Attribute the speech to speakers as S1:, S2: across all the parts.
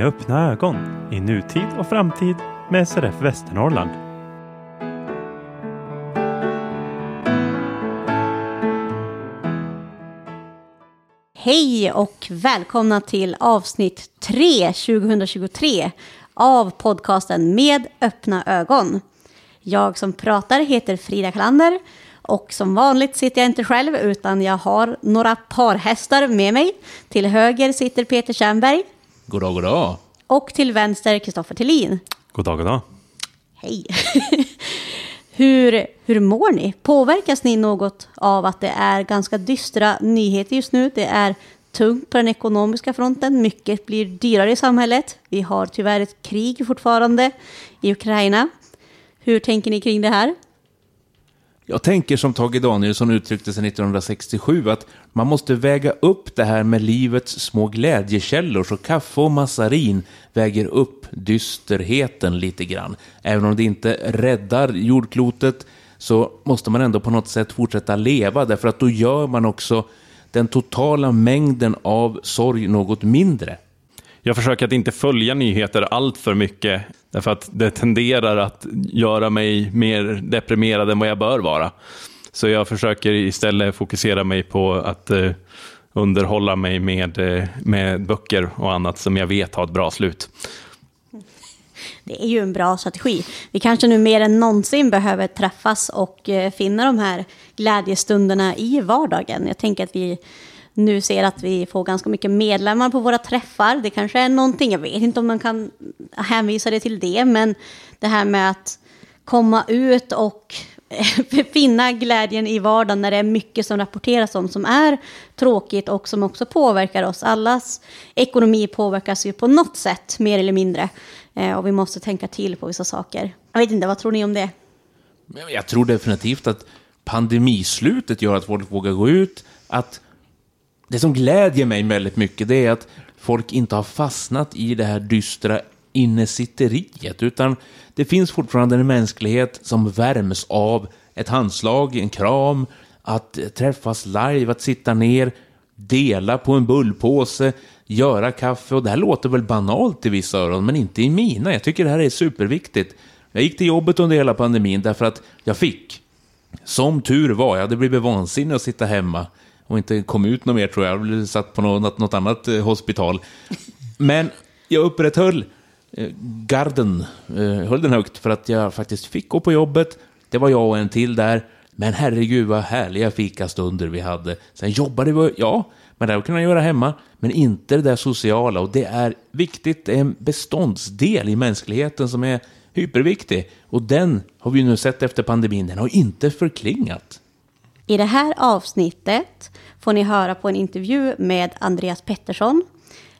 S1: Med öppna ögon i nutid och framtid med SRF Västernorrland.
S2: Hej och välkomna till avsnitt 3 2023 av podcasten Med öppna ögon. Jag som pratar heter Frida Kalander och som vanligt sitter jag inte själv utan jag har några parhästar med mig. Till höger sitter Peter Tjernberg
S3: God dag, god dag.
S2: och till vänster Kristoffer Tillin.
S1: God dag, god dag.
S2: Hej! hur, hur mår ni? Påverkas ni något av att det är ganska dystra nyheter just nu? Det är tungt på den ekonomiska fronten. Mycket blir dyrare i samhället. Vi har tyvärr ett krig fortfarande i Ukraina. Hur tänker ni kring det här?
S3: Jag tänker som Tage Danielsson uttryckte sig 1967 att man måste väga upp det här med livets små glädjekällor så kaffe och massarin väger upp dysterheten lite grann. Även om det inte räddar jordklotet så måste man ändå på något sätt fortsätta leva därför att då gör man också den totala mängden av sorg något mindre.
S1: Jag försöker att inte följa nyheter allt för mycket därför att det tenderar att göra mig mer deprimerad än vad jag bör vara. Så jag försöker istället fokusera mig på att eh, underhålla mig med, eh, med böcker och annat som jag vet har ett bra slut.
S2: Det är ju en bra strategi. Vi kanske nu mer än någonsin behöver träffas och eh, finna de här glädjestunderna i vardagen. Jag tänker att vi nu ser att vi får ganska mycket medlemmar på våra träffar. Det kanske är någonting, jag vet inte om man kan hänvisa det till det, men det här med att komma ut och finna glädjen i vardagen när det är mycket som rapporteras om som är tråkigt och som också påverkar oss. Allas ekonomi påverkas ju på något sätt, mer eller mindre. Eh, och vi måste tänka till på vissa saker. Jag vet inte, vad tror ni om det?
S3: Jag tror definitivt att pandemislutet gör att folk vågar gå ut. Att det som glädjer mig väldigt mycket det är att folk inte har fastnat i det här dystra innesitteriet. Utan det finns fortfarande en mänsklighet som värms av ett handslag, en kram, att träffas live, att sitta ner, dela på en bullpåse, göra kaffe. Och det här låter väl banalt i vissa öron, men inte i mina. Jag tycker det här är superviktigt. Jag gick till jobbet under hela pandemin därför att jag fick. Som tur var, jag hade blivit vansinnig att sitta hemma och inte kom ut något mer tror jag. Jag blev satt på något, något annat eh, hospital. Men jag upprätthöll eh, garden, eh, höll den högt för att jag faktiskt fick gå på jobbet. Det var jag och en till där. Men herregud vad härliga fikastunder vi hade. Sen jobbade vi, ja, men det kunde jag göra hemma. Men inte det där sociala och det är viktigt, det är en beståndsdel i mänskligheten som är hyperviktig. Och den har vi nu sett efter pandemin, den har inte förklingat.
S2: I det här avsnittet får ni höra på en intervju med Andreas Pettersson,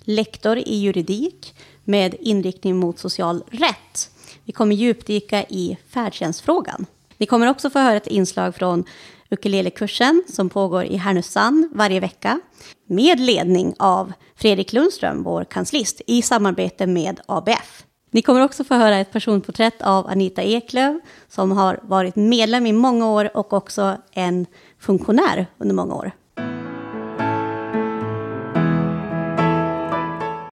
S2: lektor i juridik med inriktning mot social rätt. Vi kommer djupdyka i färdtjänstfrågan. Ni kommer också få höra ett inslag från ukulelekursen som pågår i Härnösand varje vecka med ledning av Fredrik Lundström, vår kanslist, i samarbete med ABF. Ni kommer också få höra ett personporträtt av Anita Eklöf som har varit medlem i många år och också en funktionär under många år.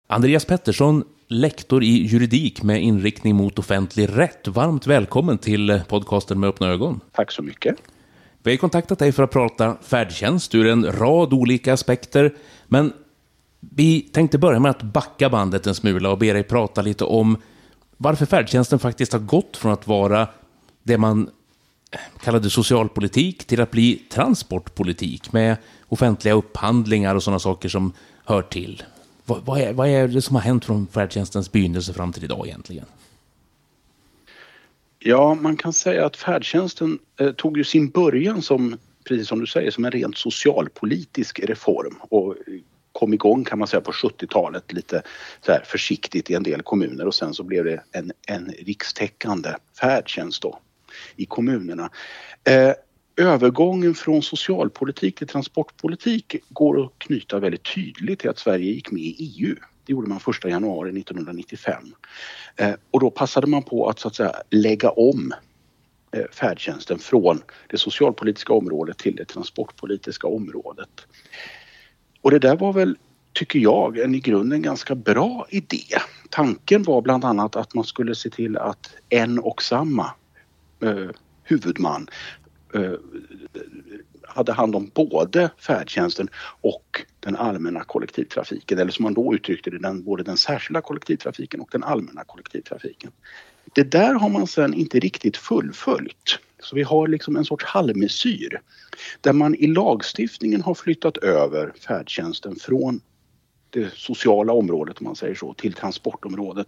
S3: Andreas Pettersson, lektor i juridik med inriktning mot offentlig rätt. Varmt välkommen till podcasten med öppna ögon.
S4: Tack så mycket.
S3: Vi har kontaktat dig för att prata färdtjänst ur en rad olika aspekter. Men vi tänkte börja med att backa bandet en smula och be dig prata lite om varför färdtjänsten faktiskt har gått från att vara det man eh, kallade socialpolitik till att bli transportpolitik med offentliga upphandlingar och sådana saker som hör till. Vad, vad, är, vad är det som har hänt från färdtjänstens begynnelse fram till idag egentligen?
S4: Ja, man kan säga att färdtjänsten eh, tog ju sin början som, precis som du säger, som en rent socialpolitisk reform och kom igång kan man säga på 70-talet lite så här försiktigt i en del kommuner och sen så blev det en, en rikstäckande färdtjänst då i kommunerna. Eh, övergången från socialpolitik till transportpolitik går att knyta väldigt tydligt till att Sverige gick med i EU. Det gjorde man 1 januari 1995. Eh, och då passade man på att så att säga lägga om eh, färdtjänsten från det socialpolitiska området till det transportpolitiska området. Och det där var väl tycker jag, en i grunden ganska bra idé. Tanken var bland annat att man skulle se till att en och samma eh, huvudman eh, hade hand om både färdtjänsten och den allmänna kollektivtrafiken. Eller som man då uttryckte det, den, både den särskilda kollektivtrafiken och den allmänna kollektivtrafiken. Det där har man sen inte riktigt fullföljt. Så vi har liksom en sorts halvmesyr där man i lagstiftningen har flyttat över färdtjänsten från det sociala området om man säger så, till transportområdet.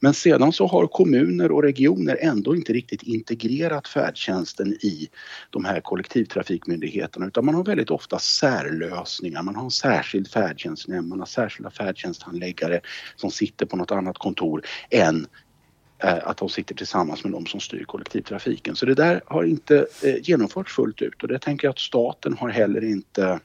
S4: Men sedan så har kommuner och regioner ändå inte riktigt integrerat färdtjänsten i de här kollektivtrafikmyndigheterna utan man har väldigt ofta särlösningar. Man har en särskild färdtjänstnämnd, man har särskilda färdtjänsthandläggare som sitter på något annat kontor än Eh, att de sitter tillsammans med de som styr kollektivtrafiken. Så det där har inte eh, genomförts fullt ut och det tänker jag att staten har heller inte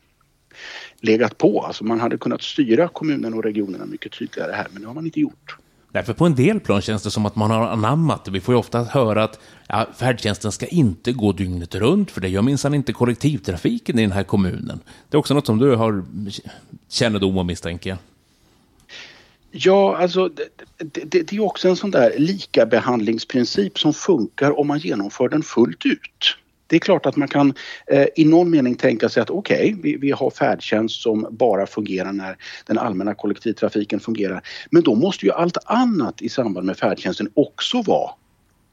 S4: legat på. Alltså man hade kunnat styra kommunerna och regionerna mycket tydligare här men det har man inte gjort.
S3: Därför på en del plan känns det som att man har anammat det. Vi får ju ofta höra att ja, färdtjänsten ska inte gå dygnet runt, för det gör minsann inte kollektivtrafiken i den här kommunen. Det är också något som du har kännedom om misstänker jag.
S4: Ja, alltså det, det, det är också en sån där likabehandlingsprincip som funkar om man genomför den fullt ut. Det är klart att man kan eh, i någon mening tänka sig att okej, okay, vi, vi har färdtjänst som bara fungerar när den allmänna kollektivtrafiken fungerar. Men då måste ju allt annat i samband med färdtjänsten också vara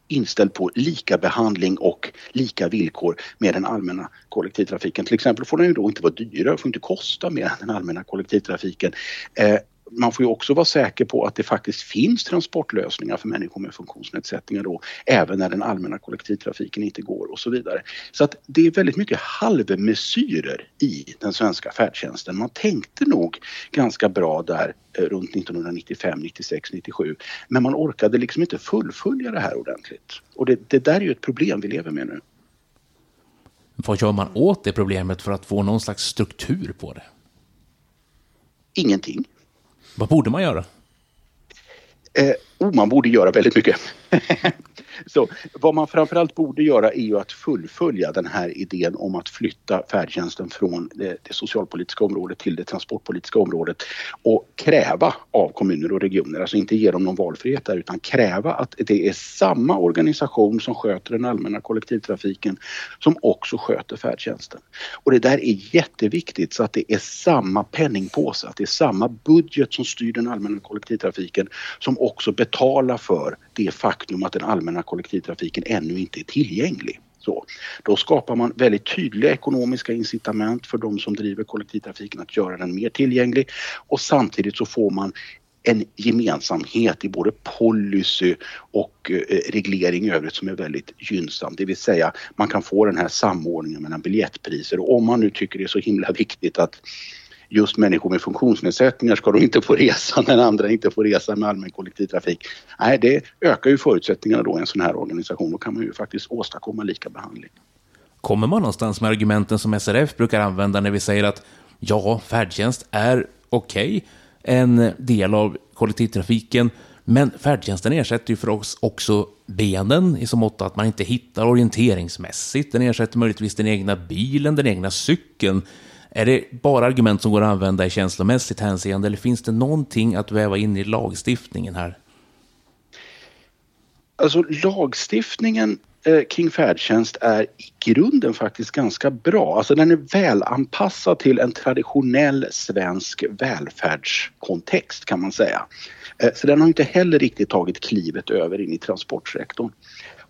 S4: inställd på lika behandling och lika villkor med den allmänna kollektivtrafiken. Till exempel får den ju då inte vara dyrare, får inte kosta mer än den allmänna kollektivtrafiken. Eh, man får ju också vara säker på att det faktiskt finns transportlösningar för människor med funktionsnedsättningar då, även när den allmänna kollektivtrafiken inte går och så vidare. Så att det är väldigt mycket halvmesyrer i den svenska färdtjänsten. Man tänkte nog ganska bra där eh, runt 1995, 96, 97 men man orkade liksom inte fullfölja det här ordentligt. Och det, det där är ju ett problem vi lever med nu.
S3: Vad gör man åt det problemet för att få någon slags struktur på det?
S4: Ingenting.
S3: Vad borde man göra?
S4: Eh, oh, man borde göra väldigt mycket. Så vad man framförallt borde göra är ju att fullfölja den här idén om att flytta färdtjänsten från det, det, socialpolitiska området till det transportpolitiska området och kräva av kommuner och regioner, alltså inte ge dem någon valfrihet där utan kräva att det är samma organisation som sköter den allmänna kollektivtrafiken som också sköter färdtjänsten. Och det där är jätteviktigt så att det är samma penningpåse, att det är samma budget som styr den allmänna kollektivtrafiken som också betalar för det faktum att den allmänna kollektivtrafiken ännu inte är tillgänglig. Så, då skapar man väldigt tydliga ekonomiska incitament för de som driver kollektivtrafiken att göra den mer tillgänglig och samtidigt så får man en gemensamhet i både policy och eh, reglering i övrigt som är väldigt gynnsam. Det vill säga man kan få den här samordningen mellan biljettpriser och om man nu tycker det är så himla viktigt att just människor med funktionsnedsättningar ska då inte få resa när andra inte får resa med allmän kollektivtrafik. Nej, det ökar ju förutsättningarna då i en sån här organisation. Då kan man ju faktiskt åstadkomma lika behandling.
S3: Kommer man någonstans med argumenten som SRF brukar använda när vi säger att ja, färdtjänst är okej, okay, en del av kollektivtrafiken, men färdtjänsten ersätter ju för oss också benen i så mått att man inte hittar orienteringsmässigt. Den ersätter möjligtvis den egna bilen, den egna cykeln. Är det bara argument som går att använda i känslomässigt hänseende eller finns det någonting att väva in i lagstiftningen här?
S4: Alltså lagstiftningen eh, kring färdtjänst är i grunden faktiskt ganska bra. Alltså den är välanpassad till en traditionell svensk välfärdskontext kan man säga. Eh, så den har inte heller riktigt tagit klivet över in i transportsektorn.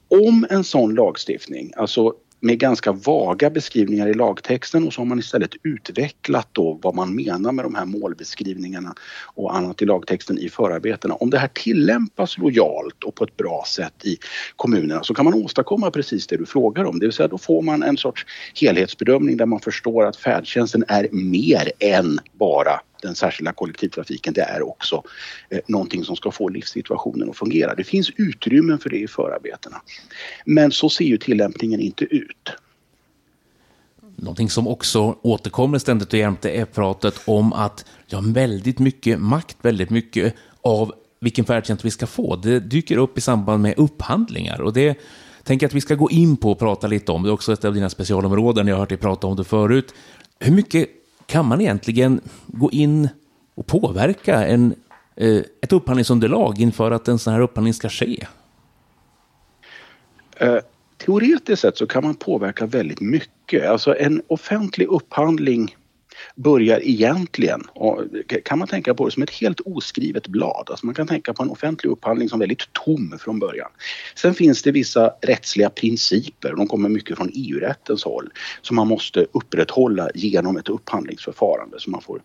S4: Om en sån lagstiftning, alltså med ganska vaga beskrivningar i lagtexten och så har man istället utvecklat då vad man menar med de här målbeskrivningarna och annat i lagtexten i förarbetena. Om det här tillämpas lojalt och på ett bra sätt i kommunerna så kan man åstadkomma precis det du frågar om. Det vill säga då får man en sorts helhetsbedömning där man förstår att färdtjänsten är mer än bara den särskilda kollektivtrafiken, det är också eh, någonting som ska få livssituationen att fungera. Det finns utrymmen för det i förarbetena. Men så ser ju tillämpningen inte ut.
S3: Någonting som också återkommer ständigt och jämt är pratet om att ja, väldigt mycket makt, väldigt mycket av vilken färdtjänst vi ska få. Det dyker upp i samband med upphandlingar och det tänker jag att vi ska gå in på och prata lite om. Det är också ett av dina specialområden, jag har hört dig prata om det förut. Hur mycket kan man egentligen gå in
S5: och påverka en, eh, ett upphandlingsunderlag inför att en sån här upphandling ska ske?
S4: Eh, teoretiskt sett så kan man påverka väldigt mycket. Alltså en offentlig upphandling börjar egentligen, kan man tänka på det som ett helt oskrivet blad. Alltså man kan tänka på en offentlig upphandling som väldigt tom från början. Sen finns det vissa rättsliga principer, de kommer mycket från EU-rättens håll, som man måste upprätthålla genom ett upphandlingsförfarande. Så man får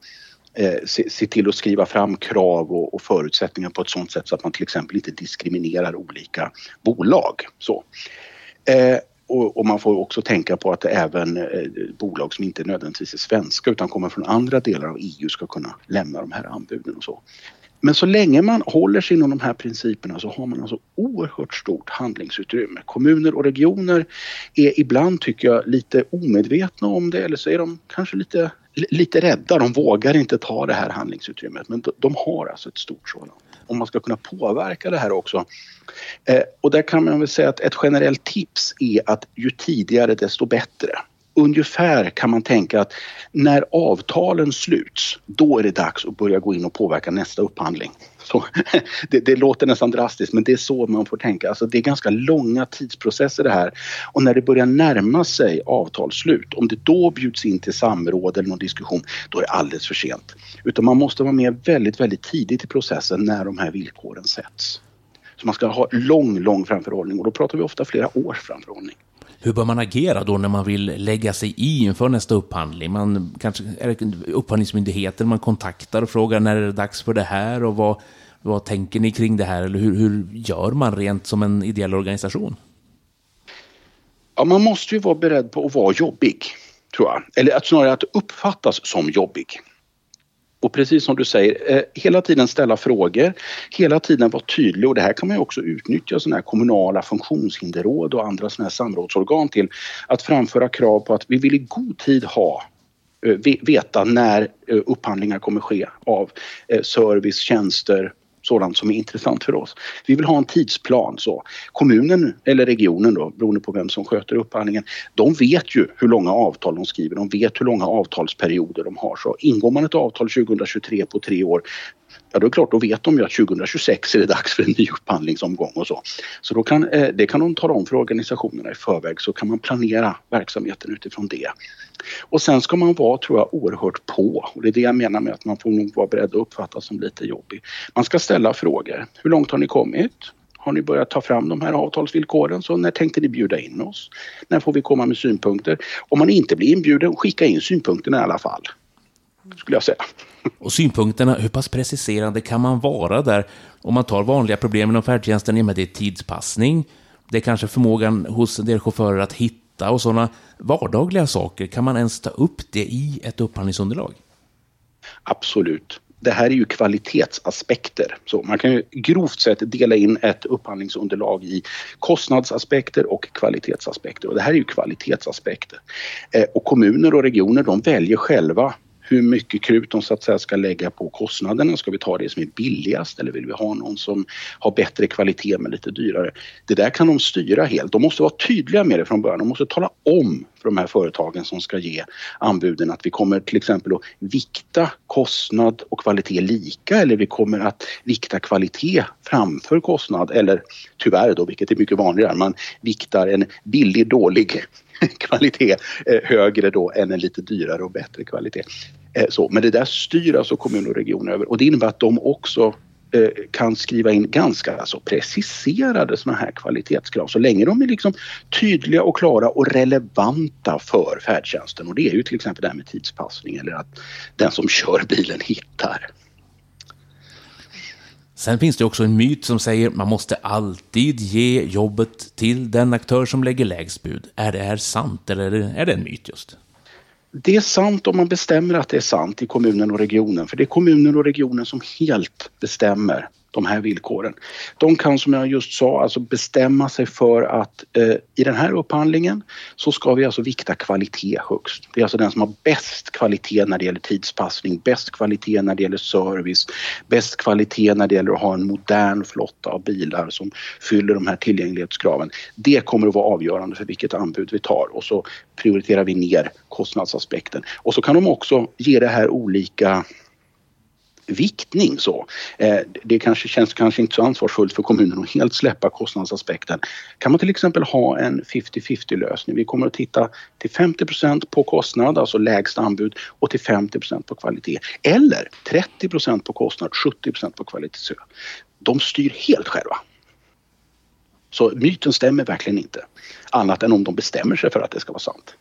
S4: eh, se, se, till att skriva fram krav och, och, förutsättningar på ett sådant sätt så att man till exempel inte diskriminerar olika bolag. Så. Eh, och, och, man får också tänka på att även eh, bolag som inte nödvändigtvis är svenska utan kommer från andra delar av EU ska kunna lämna de här anbuden och så. Men så länge man håller sig inom de här principerna så har man alltså oerhört stort handlingsutrymme. Kommuner och regioner är ibland, tycker jag, lite omedvetna om det eller så är de kanske lite, lite rädda. De vågar inte ta det här handlingsutrymmet men de har alltså ett stort sådant. Om man ska kunna påverka det här också Eh, och där kan man väl säga att ett generellt tips är att ju tidigare desto bättre. Ungefär kan man tänka att när avtalen sluts, då är det dags att börja gå in och påverka nästa upphandling. Så, det, det, låter nästan drastiskt men det är så man får tänka. Alltså, det är ganska långa tidsprocesser det här. Och när det börjar närma sig avtalsslut, om det då bjuds in till samråd eller någon diskussion, då är det alldeles för sent. Utan man måste vara med väldigt, väldigt tidigt i processen när de här villkoren sätts. Så man ska ha lång, lång framförhållning och då pratar vi ofta flera års framförhållning.
S5: Hur bör man agera då när man vill lägga sig i inför nästa upphandling? Man kanske är det upphandlingsmyndigheten man kontaktar och frågar när är det dags för det här och vad, vad tänker ni kring det här? Eller hur, hur gör man rent som en ideell organisation?
S4: Ja, man måste ju vara beredd på att vara jobbig, tror jag. Eller att snarare att uppfattas som jobbig. Och precis som du säger, eh, hela tiden ställa frågor, hela tiden vara tydlig. Och det här kan man ju också utnyttja sådana här kommunala funktionshinderråd och andra sådana här samrådsorgan till att framföra krav på att vi vill i god tid ha eh, veta när eh, upphandlingar kommer ske av eh, service, tjänster, sådant som är intressant för oss. Vi vill ha en tidsplan. Så kommunen eller regionen då, beroende på vem som sköter upphandlingen, de vet ju hur långa avtal de skriver. De vet hur långa avtalsperioder de har. Så ingår man ett avtal 2023 på tre år, ja då är det klart, då vet de ju att 2026 är det dags för en ny upphandlingsomgång och så. Så då kan, eh, det kan de tala om för organisationerna i förväg så kan man planera verksamheten utifrån det. Och sen ska man vara, tror jag, oerhört på. Och det är det jag menar med att man får nog vara beredd att uppfattas som lite jobbig. Man ska ställa frågor. Hur långt har ni kommit? Har ni börjat ta fram de här avtalsvillkoren? Så när tänkte ni bjuda in oss? När får vi komma med synpunkter? Om man inte blir inbjuden, skicka in synpunkterna i alla fall. Skulle jag säga.
S5: Och synpunkterna, hur pass preciserande kan man vara där? Om man tar vanliga problem inom färdtjänsten, i med det är tidspassning. Det är kanske förmågan hos en del chaufförer att hitta och sådana vardagliga saker. Kan man ens ta upp det i ett upphandlingsunderlag?
S4: Absolut. Det här är ju kvalitetsaspekter. Så man kan ju grovt sett dela in ett upphandlingsunderlag i kostnadsaspekter och kvalitetsaspekter. Och det här är ju kvalitetsaspekter. Eh, och kommuner och regioner de väljer själva hur mycket krut de så att säga ska lägga på kostnaderna. Ska vi ta det som är billigast eller vill vi ha någon som har bättre kvalitet men lite dyrare? Det där kan de styra helt. De måste vara tydliga med det från början. De måste tala om för de här företagen som ska ge anbuden att vi kommer till exempel att vikta kostnad och kvalitet lika eller vi kommer att vikta kvalitet framför kostnad eller tyvärr då, vilket är mycket vanligare, man viktar en billig dålig kvalitet eh, högre då än en lite dyrare och bättre kvalitet. Eh, så, men det där styr alltså kommuner och regioner över och det innebär att de också eh, kan skriva in ganska alltså, preciserade såna här kvalitetskrav så länge de är liksom tydliga och klara och relevanta för färdtjänsten och det är ju till exempel det här med tidspassning eller att den som kör bilen hittar.
S5: Sen finns det också en myt som säger att man måste alltid ge jobbet till den aktör som lägger lägst bud. Är det här sant eller är det en myt just?
S4: Det är sant om man bestämmer att det är sant i kommunen och regionen för det är kommunen och regionen som helt bestämmer de här villkoren. De kan som jag just sa alltså bestämma sig för att eh, i den här upphandlingen så ska vi alltså vikta kvalitet högst. Det är alltså den som har bäst kvalitet när det gäller tidspassning, bäst kvalitet när det gäller service, bäst kvalitet när det gäller att ha en modern flotta av bilar som fyller de här tillgänglighetskraven. Det kommer att vara avgörande för vilket anbud vi tar och så prioriterar vi ner kostnadsaspekten. Och så kan de också ge det här olika viktning. Så. Eh, det kanske känns kanske inte så ansvarsfullt för kommunen att helt släppa kostnadsaspekten. Kan man till exempel ha en 50-50 lösning? Vi kommer att titta till 50% på kostnad, alltså lägst anbud och till 50% på kvalitet. Eller 30% på kostnad, 70% på kvalitet. De styr helt själva. Så myten stämmer verkligen inte. Annat än om de bestämmer sig för att det ska vara sant.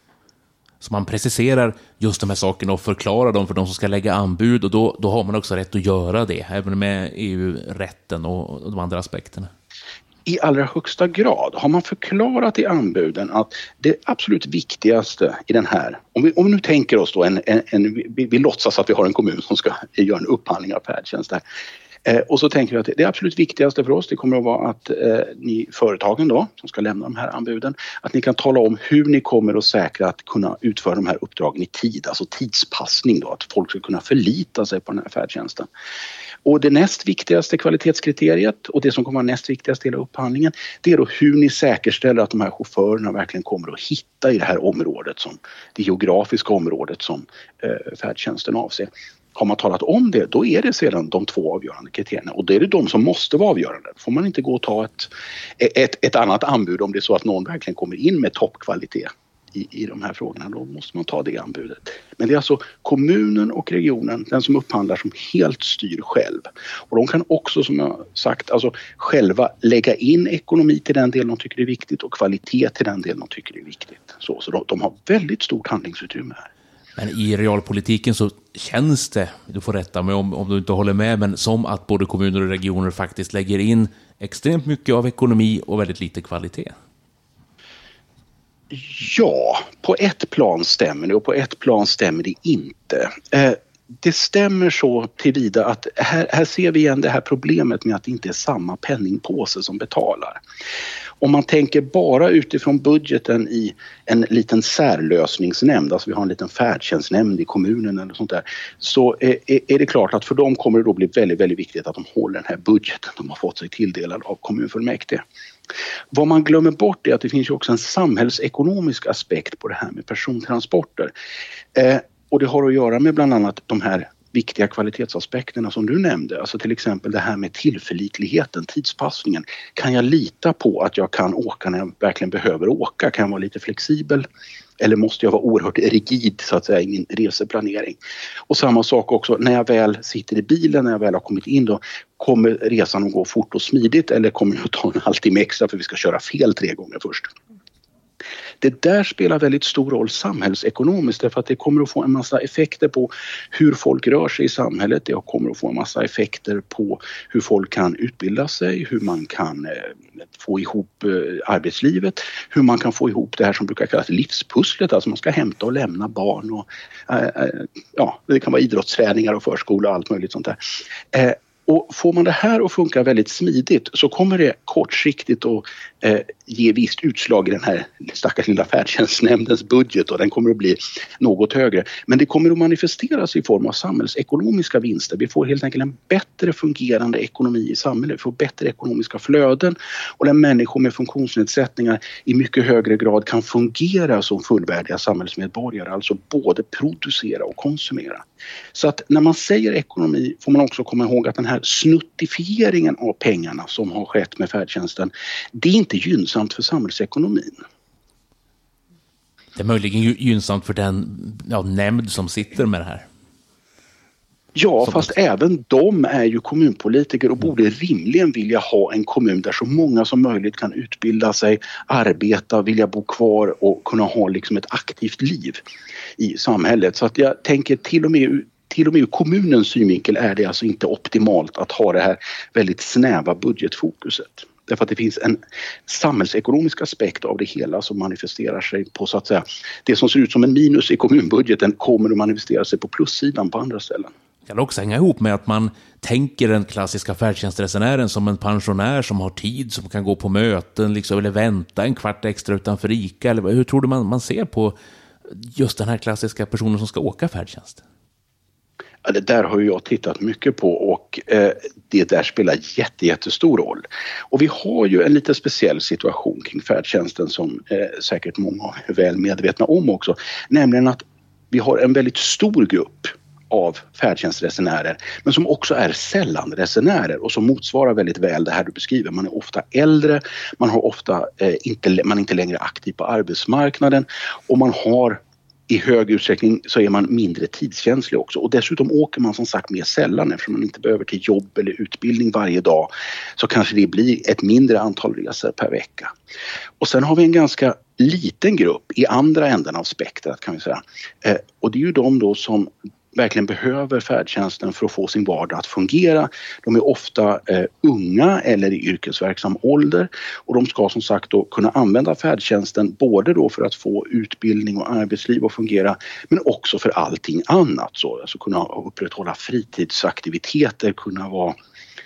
S5: Så man preciserar just de här sakerna och förklarar dem för de som ska lägga anbud och då, då har man också rätt att göra det, även med EU-rätten och de andra aspekterna.
S4: I allra högsta grad har man förklarat i anbuden att det absolut viktigaste i den här, om vi, om vi nu tänker oss då en, en, en vi, vi låtsas att vi har en kommun som ska göra en upphandling av färdtjänst där. Eh, och så tänker vi att det absolut viktigaste för oss det kommer att vara att eh, ni företagen då som ska lämna de här anbuden att ni kan tala om hur ni kommer att säkra att kunna utföra de här uppdragen i tid, alltså tidspassning då, att folk ska kunna förlita sig på den här färdtjänsten. Och det näst viktigaste kvalitetskriteriet och det som kommer vara näst viktigast i hela upphandlingen det är då hur ni säkerställer att de här chaufförerna verkligen kommer att hitta i det här området som det geografiska området som eh, färdtjänsten avser. Har man talat om det, då är det sedan de två avgörande kriterierna och det är det de som måste vara avgörande. får man inte gå och ta ett, ett, ett annat anbud om det är så att någon verkligen kommer in med toppkvalitet i, i de här frågorna. Då måste man ta det anbudet. Men det är alltså kommunen och regionen, den som upphandlar, som helt styr själv. Och de kan också, som jag sagt, alltså själva lägga in ekonomi till den del de tycker är viktigt och kvalitet till den del de tycker är viktigt. Så, så de, de har väldigt stort handlingsutrymme här.
S5: Men i realpolitiken så känns det, du får rätta mig om, om du inte håller med, men som att både kommuner och regioner faktiskt lägger in extremt mycket av ekonomi och väldigt lite kvalitet.
S4: Ja, på ett plan stämmer det och på ett plan stämmer det inte. Eh, det stämmer så tillvida att här, här ser vi igen det här problemet med att det inte är samma penningpåse som betalar. Om man tänker bara utifrån budgeten i en liten särlösningsnämnd, alltså vi har en liten färdtjänstnämnd i kommunen eller sånt där, så är, är det klart att för dem kommer det då bli väldigt, väldigt viktigt att de håller den här budgeten de har fått sig tilldelad av kommunfullmäktige. Vad man glömmer bort är att det finns ju också en samhällsekonomisk aspekt på det här med persontransporter. Eh, och det har att göra med bland annat de här viktiga kvalitetsaspekterna som du nämnde. Alltså till exempel det här med tillförlitligheten, tidspassningen. Kan jag lita på att jag kan åka när jag verkligen behöver åka? Kan jag vara lite flexibel? Eller måste jag vara oerhört rigid så att säga i min reseplanering? Och samma sak också när jag väl sitter i bilen, när jag väl har kommit in då. Kommer resan att gå fort och smidigt eller kommer jag att ta en halvtimme extra för vi ska köra fel tre gånger först? Det där spelar väldigt stor roll samhällsekonomiskt därför att det kommer att få en massa effekter på hur folk rör sig i samhället. Det kommer att få en massa effekter på hur folk kan utbilda sig, hur man kan eh, få ihop eh, arbetslivet, hur man kan få ihop det här som brukar kallas livspusslet, alltså man ska hämta och lämna barn och eh, ja, det kan vara idrottsträningar och förskola och allt möjligt sånt där. Och får man det här att funka väldigt smidigt så kommer det kortsiktigt att eh, ge visst utslag i den här stackars lilla färdtjänstnämndens budget och den kommer att bli något högre. Men det kommer att manifesteras i form av samhällsekonomiska vinster. Vi får helt enkelt en bättre fungerande ekonomi i samhället. Vi får bättre ekonomiska flöden och där människor med funktionsnedsättningar i mycket högre grad kan fungera som fullvärdiga samhällsmedborgare, alltså både producera och konsumera. Så att när man säger ekonomi får man också komma ihåg att den här snuttifieringen av pengarna som har skett med färdtjänsten, det är inte gynnsamt för samhällsekonomin.
S5: Det är möjligen gynnsamt för den ja, nämnd som sitter med det här.
S4: Ja, som fast även de är ju kommunpolitiker och borde rimligen vilja ha en kommun där så många som möjligt kan utbilda sig, arbeta, vilja bo kvar och kunna ha liksom ett aktivt liv i samhället. Så att jag tänker till och med till och med ur kommunens synvinkel är det alltså inte optimalt att ha det här väldigt snäva budgetfokuset. Därför att det finns en samhällsekonomisk aspekt av det hela som manifesterar sig på så att säga det som ser ut som en minus i kommunbudgeten kommer att manifestera sig på plussidan på andra ställen.
S5: Det kan också hänga ihop med att man tänker den klassiska färdtjänstresenären som en pensionär som har tid, som kan gå på möten liksom, eller vänta en kvart extra utanför ICA. Eller hur tror du man, man ser på just den här klassiska personen som ska åka färdtjänst?
S4: Ja, det där har jag tittat mycket på och eh, det där spelar jätte, jättestor roll. Och vi har ju en lite speciell situation kring färdtjänsten som eh, säkert många är väl medvetna om också. Nämligen att vi har en väldigt stor grupp av färdtjänstresenärer men som också är sällanresenärer och som motsvarar väldigt väl det här du beskriver. Man är ofta äldre, man, har ofta, eh, inte, man är inte längre aktiv på arbetsmarknaden och man har i hög utsträckning så är man mindre tidskänslig också och dessutom åker man som sagt mer sällan eftersom man inte behöver till jobb eller utbildning varje dag så kanske det blir ett mindre antal resor per vecka. Och sen har vi en ganska liten grupp i andra änden av spektrat kan vi säga. Eh, och det är ju de då som verkligen behöver färdtjänsten för att få sin vardag att fungera. De är ofta eh, unga eller i yrkesverksam ålder och de ska som sagt då kunna använda färdtjänsten både då för att få utbildning och arbetsliv att fungera men också för allting annat. Så, alltså kunna upprätthålla fritidsaktiviteter, kunna vara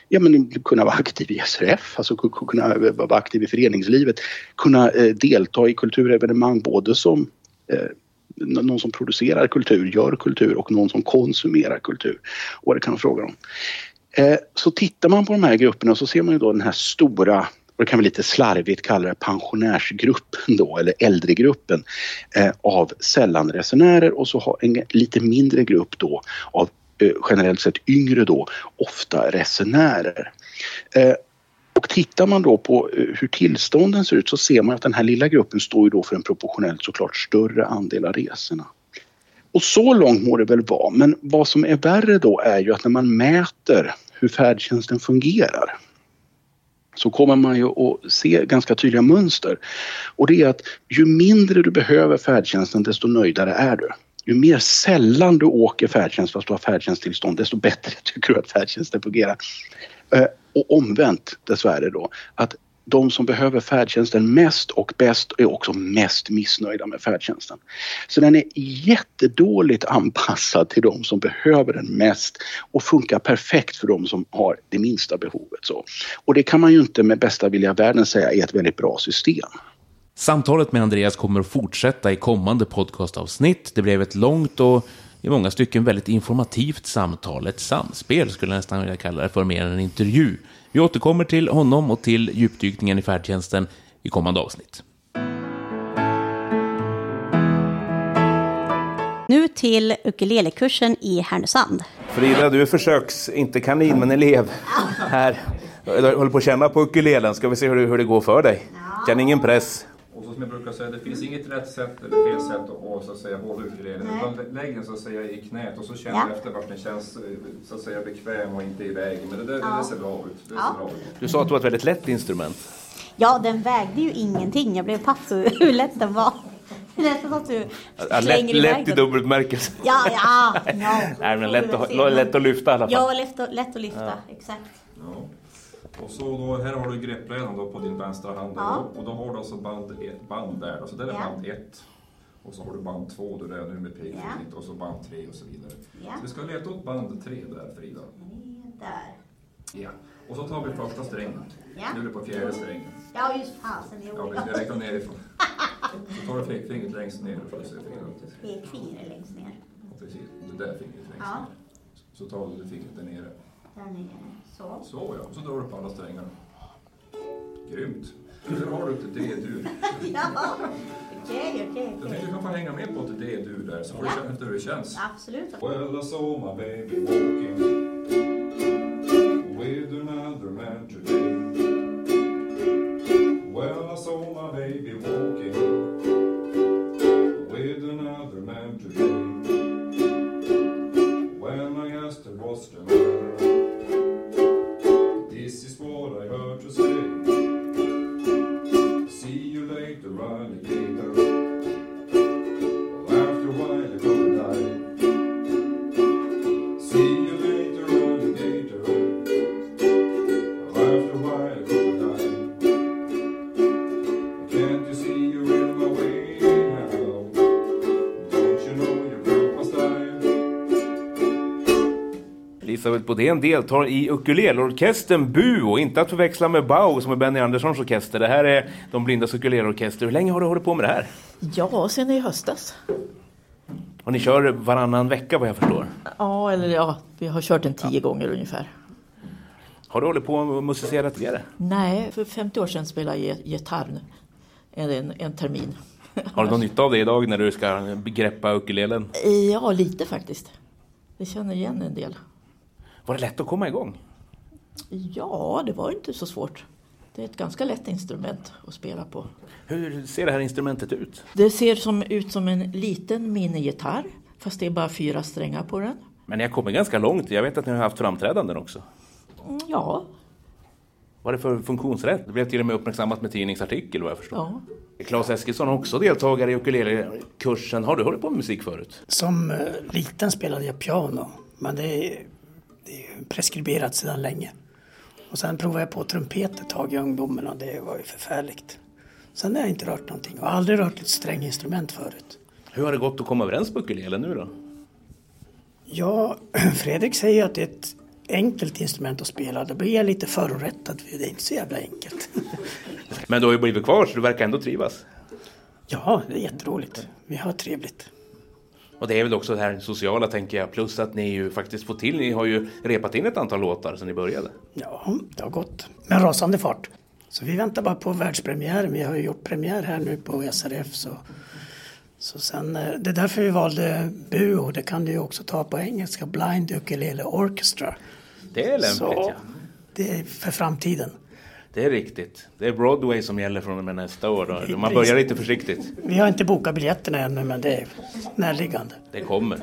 S4: ja, men kunna vara aktiv i SRF, alltså kunna eh, vara aktiv i föreningslivet, kunna eh, delta i kulturevenemang både som eh, någon som producerar kultur, gör kultur och någon som konsumerar kultur. Och det kan man fråga om. Eh, så tittar man på de här grupperna så ser man ju då den här stora och det kan vi lite slarvigt kalla det pensionärsgruppen då, eller äldregruppen eh, av sällanresenärer och så har en lite mindre grupp då av eh, generellt sett yngre då, ofta resenärer. Eh, och tittar man då på eh, hur tillstånden ser ut så ser man att den här lilla gruppen står ju då för en proportionellt såklart större andel av resorna. Och så långt må det väl vara, men vad som är värre då är ju att när man mäter hur färdtjänsten fungerar så kommer man ju att se ganska tydliga mönster. Och det är att ju mindre du behöver färdtjänsten desto nöjdare är du. Ju mer sällan du åker färdtjänst fast du har färdtjänsttillstånd desto bättre tycker du att färdtjänsten fungerar. Eh, och omvänt dessvärre då att de som behöver färdtjänsten mest och bäst är också mest missnöjda med färdtjänsten. Så den är jättedåligt anpassad till de som behöver den mest och funkar perfekt för de som har det minsta behovet. Så. Och det kan man ju inte med bästa vilja i världen säga är ett väldigt bra system.
S6: Samtalet med Andreas kommer att fortsätta i kommande podcastavsnitt. Det blev ett långt och i många stycken väldigt informativt samtal, ett samspel skulle jag nästan vilja kalla det för mer än en intervju. Vi återkommer till honom och till djupdykningen i färdtjänsten i kommande avsnitt.
S2: Nu till ukulelekursen i Härnösand.
S3: Frida, du är försöks, inte kanin, men elev här. Jag håller på att känna på ukulelen. Ska vi se hur det, hur det går för dig? Känn ingen press.
S7: Som jag brukar säga, det finns inget rätt sätt eller fel sätt att, så att säga, hålla ukulelen. Utan lägg den så att säga i knät och så känner
S2: Ja.
S7: efter vart den känns så att säga bekväm och inte i vägen. Men det, där,
S2: Ja.
S7: det ser bra ut. Det
S2: Ja.
S7: ser bra ut.
S3: Du sa att det var ett väldigt lätt instrument.
S2: Ja, den vägde ju ingenting. Jag blev paff hur lätt den var. Det är nästan så att du
S3: Ja, lätt, lätt i dubbel bemärkelse.
S2: Ja, ja. no.
S3: Nej, men lätt att, lätt att lyfta i alla fall.
S2: Ja, lätt att, lätt att lyfta. Exakt.
S7: Ja. Och så då, här har du greppbrädan då på din vänstra hand.
S2: Ja.
S7: Och då har du alltså band, ett band där. Alltså där är
S2: Ja.
S7: band ett. Och så har du band två då där nu med pekfingret
S2: Ja.
S7: och så band tre och så vidare.
S2: Ja.
S7: Så vi ska leta upp band tre där Frida.
S2: Där.
S7: Ja. Och så tar vi första strängen.
S2: Ja.
S7: Nu är det på fjärde strängen.
S2: Ja, just fasen.
S7: Ja, vi
S2: jag.
S7: räknar nerifrån. Så tar du pekfingret längst ner.
S2: Pekfingret längst ner.
S7: Precis, det där fingret längst
S2: Ja.
S7: ner. Så tar du fingret där nere.
S2: Där nere. Så.
S7: Så ja, och så drar du på alla strängarna. Grymt. Nu har du ett D-dur.
S2: Ja, okej, okej,
S7: Jag tänkte du kan få hänga med på ett D-dur där så får du känna efter hur det känns.
S2: Absolut.
S7: Well, I saw my baby walking with another man today. Well, I saw my baby walking with another man today.
S3: Bodén deltar i ukulelorkestern BUO, inte att förväxla med BAU som är Benny Anderssons orkester. Det här är de blindas ukulelorkester. Hur länge har du hållit på med det här?
S8: Ja, sen i höstas.
S3: Och ni kör varannan vecka vad jag förstår.
S8: Ja, eller ja, vi har kört den tio gånger ungefär.
S3: Har du hållit på och musicerat tidigare?
S8: Nej, för 50 år sedan spelade jag gitarr en, en, en termin.
S3: Har du någon nytta av det idag när du ska greppa ukulelen?
S8: Ja, lite faktiskt. Det
S9: Vi känner igen en del.
S3: Var det lätt att komma igång?
S9: Ja, det var inte så svårt. Det är ett ganska lätt instrument att spela på.
S3: Hur ser det här instrumentet ut?
S9: Det ser som, ut som en liten minigitarr, fast det är bara fyra strängar på den.
S3: Men ni har kommit ganska långt. Jag vet att ni har haft framträdanden också.
S9: Mm, Ja,
S3: Vad är det för funktionsrätt? Det blev till och med uppmärksammat med tidningsartikel vad jag förstår.
S9: ja.
S3: Claes Eskilsson är också deltagare i ukulelekursen. Har du hållit på med musik förut?
S10: Som eh, liten spelade jag piano, men det är, det är preskriberat sedan länge. Och sen provade jag på trumpet ett tag i ungdomen och det var ju förfärligt. Sen har jag inte rört någonting och aldrig rört ett stränginstrument förut.
S3: Hur har det gått att komma överens på ukulelen nu då?
S10: Ja, Fredrik säger att det är ett enkelt instrument att spela. Då blir jag lite förorättad för det är inte så jävla enkelt.
S3: Men du har ju blivit kvar så du verkar ändå trivas.
S10: Ja, det är jätteroligt. Vi har trevligt.
S3: Och det är väl också det här sociala tänker jag. Plus att ni ju faktiskt får till, ni har ju repat in ett antal låtar sedan ni började.
S10: Ja, det har gått med rasande fart. Så vi väntar bara på världspremiären. Vi har ju gjort premiär här nu på SRF. Så, så sen, eh, det är därför vi valde BUO. Det kan du ju också ta på engelska. Blind Ukulele Orchestra.
S3: Det är lämpligt
S10: Så
S3: ja.
S10: det är för framtiden.
S3: Det är riktigt. Det är Broadway som gäller från och med nästa år. Då. Man börjar lite försiktigt.
S10: Vi har inte bokat biljetterna ännu men det är närliggande.
S3: Det kommer.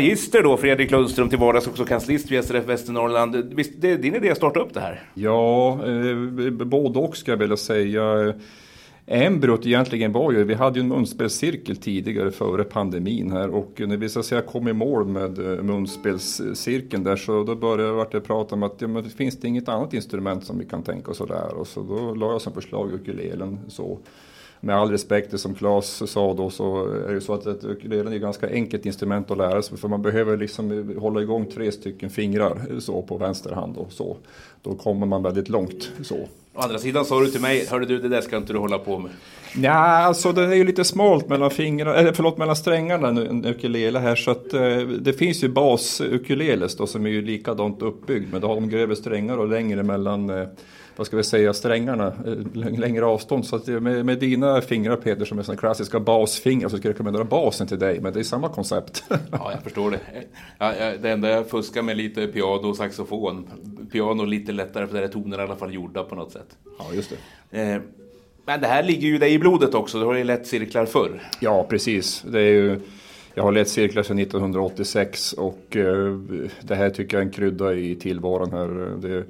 S3: Magister då, Fredrik Lundström, till vardags också kanslist vid SRF Västernorrland. Visst, det är din idé att starta upp det här?
S7: Ja, eh, både och ska jag vilja säga. Embryot egentligen var ju, vi hade ju en munspelscirkel tidigare före pandemin här och när vi så att säga kom i mål med eh, munspelscirkeln där så då började jag, prata om att ja, men finns det inget annat instrument som vi kan tänka oss att lära oss och då la jag som förslag ukulelen så. Med all respekt det som Claes sa då så är det ju så att ett ukulelen är ett ganska enkelt instrument att lära sig för man behöver liksom hålla igång tre stycken fingrar så på vänster hand och så. Då kommer man väldigt långt så.
S3: Å andra sidan sa du till mig, hörde du det där ska inte du hålla på med.
S7: Ja, alltså det är ju lite smalt mellan fingrarna, eller förlåt mellan strängarna en ukulele här så att eh, det finns ju bas ukuleles då som är ju likadant uppbyggd men då har de grövre strängar och längre mellan eh, vad ska vi säga, strängarna, eh, läng- längre avstånd. Så att det- med, med dina fingrar Peter som är sådana klassiska basfingrar så skulle jag dra basen till dig men det är samma koncept.
S3: Ja, jag förstår det. Ja, det enda jag fuskar med lite är piano och saxofon. Piano lite lättare för där är tonerna i alla fall gjorda på något sätt.
S7: ja, just det.
S3: Eh, men det här ligger ju dig i blodet också, du har ju lätt cirklar förr.
S7: Ja, precis. Det är ju, jag har lett cirklar sedan 1986 och eh, det här tycker jag är en krydda i tillvaron här. Det,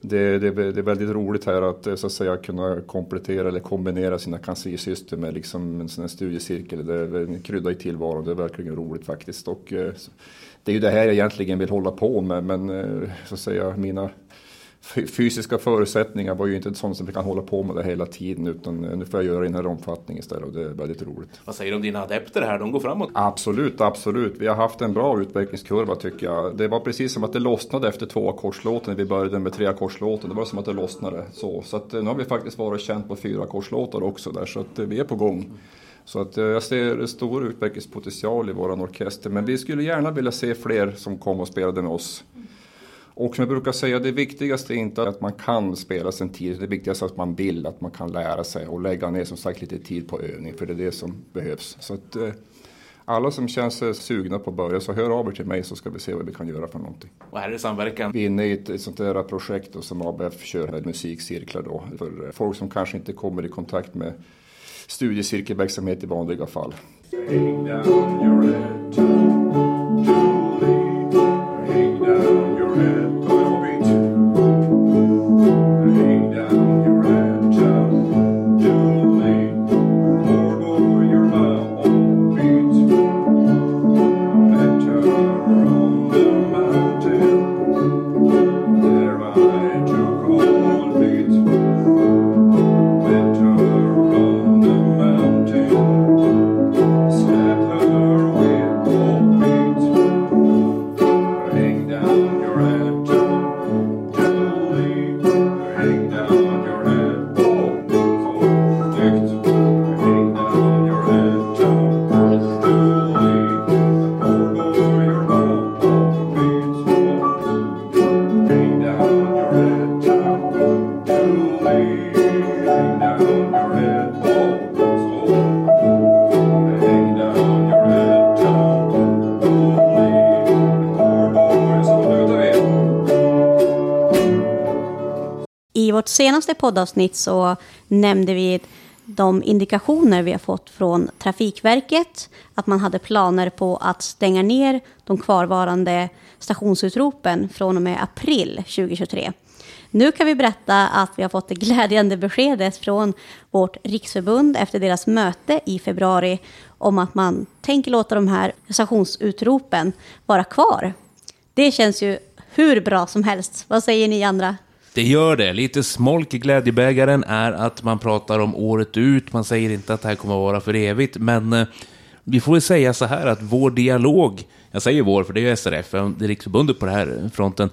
S7: det, det, det är väldigt roligt här att eh, så att säga kunna komplettera eller kombinera sina kanslisystem med liksom en sån här studiecirkel. Det är en krydda i tillvaron, det är verkligen roligt faktiskt. Och, eh, det är ju det här jag egentligen vill hålla på med men eh, så att säga mina fysiska förutsättningar var ju inte sånt som vi kan hålla på med det hela tiden utan eh, nu får jag göra det i den här omfattningen istället och det är väldigt roligt.
S3: Vad säger du om dina adepter här? De går framåt.
S7: Absolut, absolut. Vi har haft en bra utvecklingskurva tycker jag. Det var precis som att det lossnade efter två ackordslåten när vi började med tre ackordslåten. Det var som att det lossnade så. Så att, eh, nu har vi faktiskt varit känt på fyra ackordslåtar också där så att eh, vi är på gång. Så att jag ser stor utvecklingspotential i våran orkester men vi skulle gärna vilja se fler som kom och spelade med oss. Och som jag brukar säga, det viktigaste är inte att man kan spela sen tid. Det viktigaste är att man vill, att man kan lära sig och lägga ner som sagt lite tid på övning. För det är det som behövs. Så att, eh, alla som känner sig sugna på att börja, så hör av er till mig så ska vi se vad vi kan göra för någonting.
S3: Och här är det samverkan.
S7: Vi är inne i ett, ett sånt där projekt då, som ABF kör med musikcirklar då. För eh, folk som kanske inte kommer i kontakt med studiecirkelverksamhet i vanliga fall.
S11: I
S2: vårt senaste poddavsnitt så nämnde vi de indikationer vi har fått från Trafikverket. Att man hade planer på att stänga ner de kvarvarande stationsutropen från och med april 2023. Nu kan vi berätta att vi har fått det glädjande beskedet från vårt riksförbund efter deras möte i februari om att man tänker låta de här stationsutropen vara kvar. Det känns ju hur bra som helst. Vad säger ni andra?
S5: Det gör det. Lite smolk i glädjebägaren är att man pratar om året ut. Man säger inte att det här kommer att vara för evigt, men eh, vi får väl säga så här att vår dialog, jag säger vår för det är ju SRF, eh, det är Riksförbundet på den här fronten,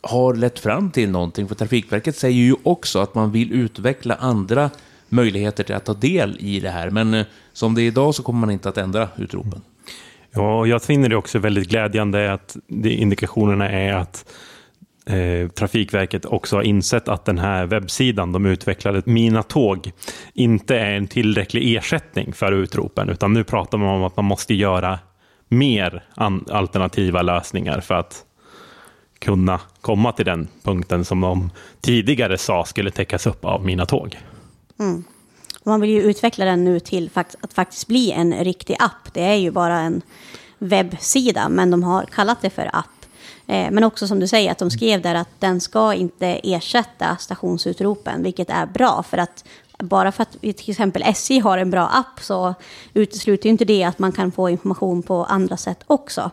S5: har lett fram till någonting. För Trafikverket säger ju också att man vill utveckla andra möjligheter till att ta del i det här. Men eh, som det är idag så kommer man inte att ändra utropen.
S1: Ja, och jag finner det också väldigt glädjande att indikationerna är att eh, Trafikverket också har insett att den här webbsidan de utvecklade, Mina tåg, inte är en tillräcklig ersättning för utropen, utan nu pratar man om att man måste göra mer alternativa lösningar för att kunna komma till den punkten som de tidigare sa skulle täckas upp av Mina tåg. Mm.
S2: Man vill ju utveckla den nu till att faktiskt bli en riktig app. Det är ju bara en webbsida, men de har kallat det för app. Eh, Men också som du säger, att de skrev där att den ska inte ersätta stationsutropen, vilket är bra. För att bara för att vi till exempel SJ har en bra app så utesluter ju inte det att man kan få information på andra sätt också.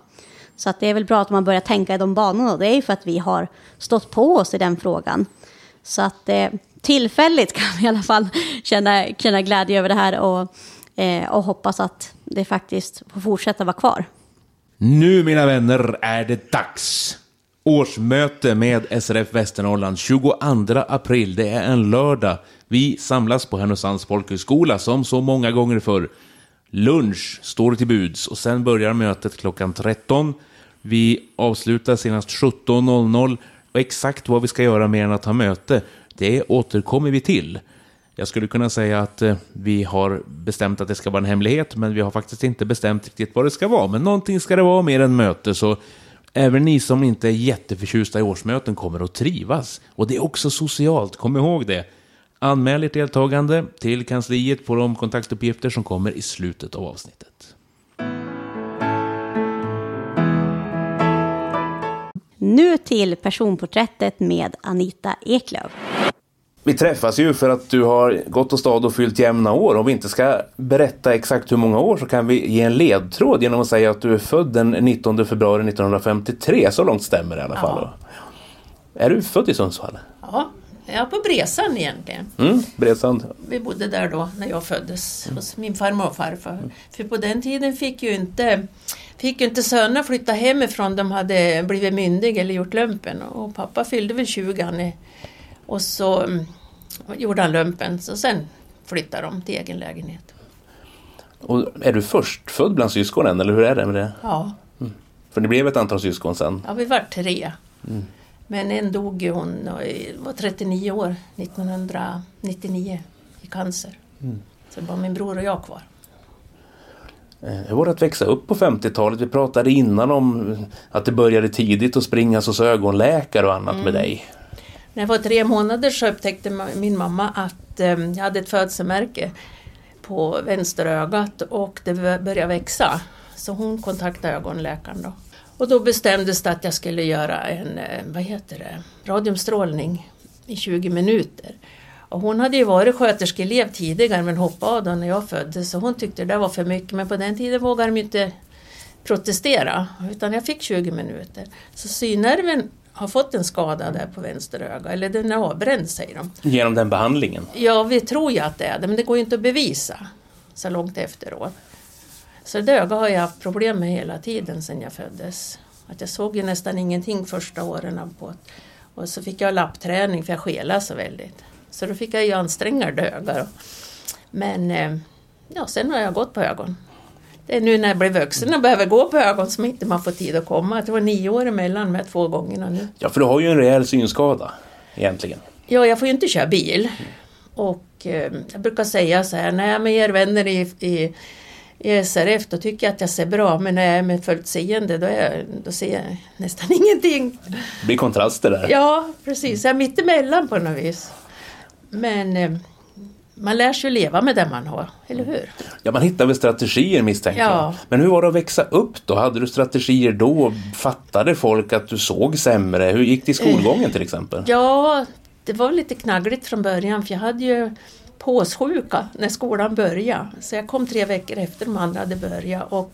S2: Så att det är väl bra att man börjar tänka i de banorna. Det är ju för att vi har stått på oss i den frågan. Så att eh, tillfälligt kan vi i alla fall känna, känna glädje över det här och, eh, och hoppas att det faktiskt får fortsätta vara kvar.
S5: Nu, mina vänner, är det dags. Årsmöte med SRF Västernorrland 22 april. Det är en lördag. Vi samlas på Härnösands folkhögskola som så många gånger förr. Lunch står till buds och sen börjar mötet klockan 13. Vi avslutar senast 17.00 och exakt vad vi ska göra mer än att ha möte, det återkommer vi till. Jag skulle kunna säga att eh, vi har bestämt att det ska vara en hemlighet, men vi har faktiskt inte bestämt riktigt vad det ska vara. Men någonting ska det vara mer än möte, så även ni som inte är jätteförtjusta i årsmöten kommer att trivas. Och det är också socialt, kom ihåg det. Anmäl ert deltagande till kansliet på de kontaktuppgifter som kommer i slutet av avsnittet.
S2: Nu till personporträttet med Anita Eklöf.
S3: Vi träffas ju för att du har gått och stad och fyllt jämna år. Om vi inte ska berätta exakt hur många år så kan vi ge en ledtråd genom att säga att du är född den 19 februari 1953. Så långt stämmer det i alla fall. Är du född i Sundsvall?
S9: Ja, jag är på Bresan egentligen.
S3: Mm, Bredsand.
S9: Vi bodde där då när jag föddes hos min farmor och farfar. För på den tiden fick ju inte, fick ju inte sönerna flytta hemifrån. De hade blivit myndiga eller gjort lumpen. Och pappa fyllde väl 20 han och så mm, gjorde han lumpen. Så sen flyttade de till egen lägenhet.
S3: Och är du förstfödd bland syskonen eller hur är det med det?
S9: Ja,
S3: För det blev ett antal syskon sen.
S9: ja vi var tre. Men en dog ju hon var 39 år 1999 i cancer. Så det var min bror och jag kvar.
S3: Eh, Hur var det att växa upp på 50-talet? Vi pratade innan om att det började tidigt att springas hos ögonläkare och annat med dig.
S9: När jag var tre månader så upptäckte min mamma att ehm, jag hade ett födelsemärke på vänster ögat och det började växa. Så hon kontaktade ögonläkaren då. Och då bestämdes det att jag skulle göra en, eh, vad heter det, radiumstrålning i 20 minuter. Och hon hade ju varit sköterskeelev tidigare men hoppade av då när jag föddes så hon tyckte det var för mycket men på den tiden vågade de ju inte protestera utan jag fick 20 minuter. Så synnerven har fått en skada där på vänster öga eller den är avbränd säger de.
S3: Genom den behandlingen.
S9: Ja, vi tror ju att det är det men det går ju inte att bevisa så långt efteråt. Så det öga har jag haft problem med hela tiden sedan jag föddes. Att jag såg ju nästan ingenting första åren på. Och så fick jag lappträning för jag skelade så väldigt. Så då fick jag ju anstränga det öga. då. Men eh, ja, sen har jag gått på ögon. Det är nu när jag blir vuxen och behöver gå på ögon som inte man får tid att komma. Det var nio år emellan här två gångerna nu.
S3: Ja, för du har ju en rejäl synskada egentligen.
S9: Ja, jag får ju inte köra bil. Och eh, jag brukar säga så här, när jag är med er vänner i, i, i SRF då tycker jag att jag ser bra, men när jag är med fullt seende då, är, då ser jag nästan ingenting.
S3: Det blir kontraster där.
S9: Ja, precis. Jag är mittemellan på något vis. Men eh, man lär sig att leva med det man har, eller hur?
S3: Ja, man hittar väl strategier misstänker
S9: Ja.
S3: jag. Men hur var det att växa upp då? Hade du strategier då? Fattade folk att du såg sämre? Hur gick det i skolgången till exempel?
S9: Ja, det var lite knaggligt från början för jag hade ju påssjuka när skolan började. Så jag kom tre veckor efter de andra hade börjat. Och,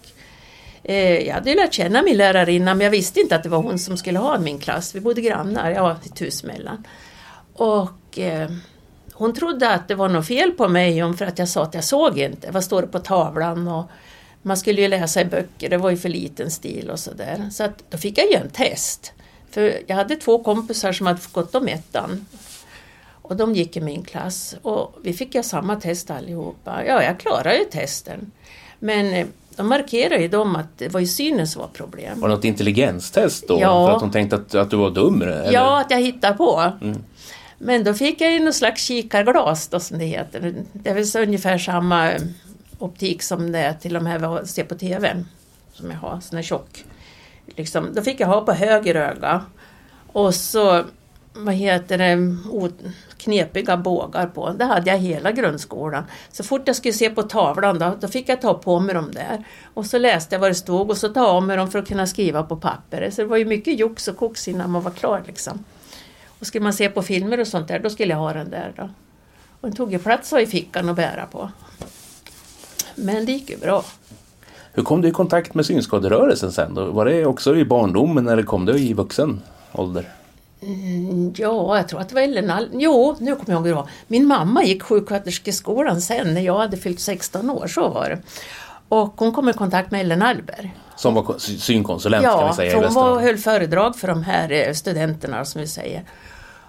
S9: eh, jag hade ju lärt känna min lärarinna men jag visste inte att det var hon som skulle ha min klass. Vi bodde grannar, jag var ett hus mellan. Och eh, hon trodde att det var något fel på mig om för att jag sa att jag såg inte. Vad står det på tavlan? Och man skulle ju läsa i böcker, det var ju för liten stil och sådär. Så att, då fick jag ju en test. För jag hade två kompisar som hade gått om ettan. Och de gick i min klass och vi fick göra samma test allihopa. Ja, jag klarade ju testen. Men eh, de markerade ju dem att det var ju synen som var problem.
S3: Var det något intelligenstest då?
S9: Ja.
S3: För att de tänkte att, att du var dum? Eller?
S9: Ja, att jag hittar på. Men då fick jag ju någon slags kikarglas då som det heter. Det är väl så ungefär samma optik som det är till de här vi ser på TV. Som jag har, sån här tjock. Liksom, då fick jag ha på höger öga. Och så, vad heter det, knepiga bågar på. Det hade jag hela grundskolan. Så fort jag skulle se på tavlan då, då fick jag ta på mig dem där. Och så läste jag vad det stod och så ta av mig dem för att kunna skriva på papper. Så det var ju mycket jox och koks innan man var klar liksom. Och skulle man se på filmer och sånt där, då skulle jag ha den där då. Och den tog ju plats i fickan att bära på. Men det gick ju bra.
S3: Hur kom du i kontakt med synskaderörelsen sen då? Var det också i barndomen eller kom det i vuxen ålder?
S9: Ja, jag tror att det var Ellen Al- Jo, nu kommer jag ihåg hur det var. Min mamma gick sjuksköterskeskolan sen när jag hade fyllt 16 år, så var det. Och hon kom i kontakt med Ellen Alberg.
S3: Som var ko- sy- synkonsulent kan vi
S9: Ja,
S3: säga i
S9: hon var höll föredrag för de här eh, studenterna som vi säger.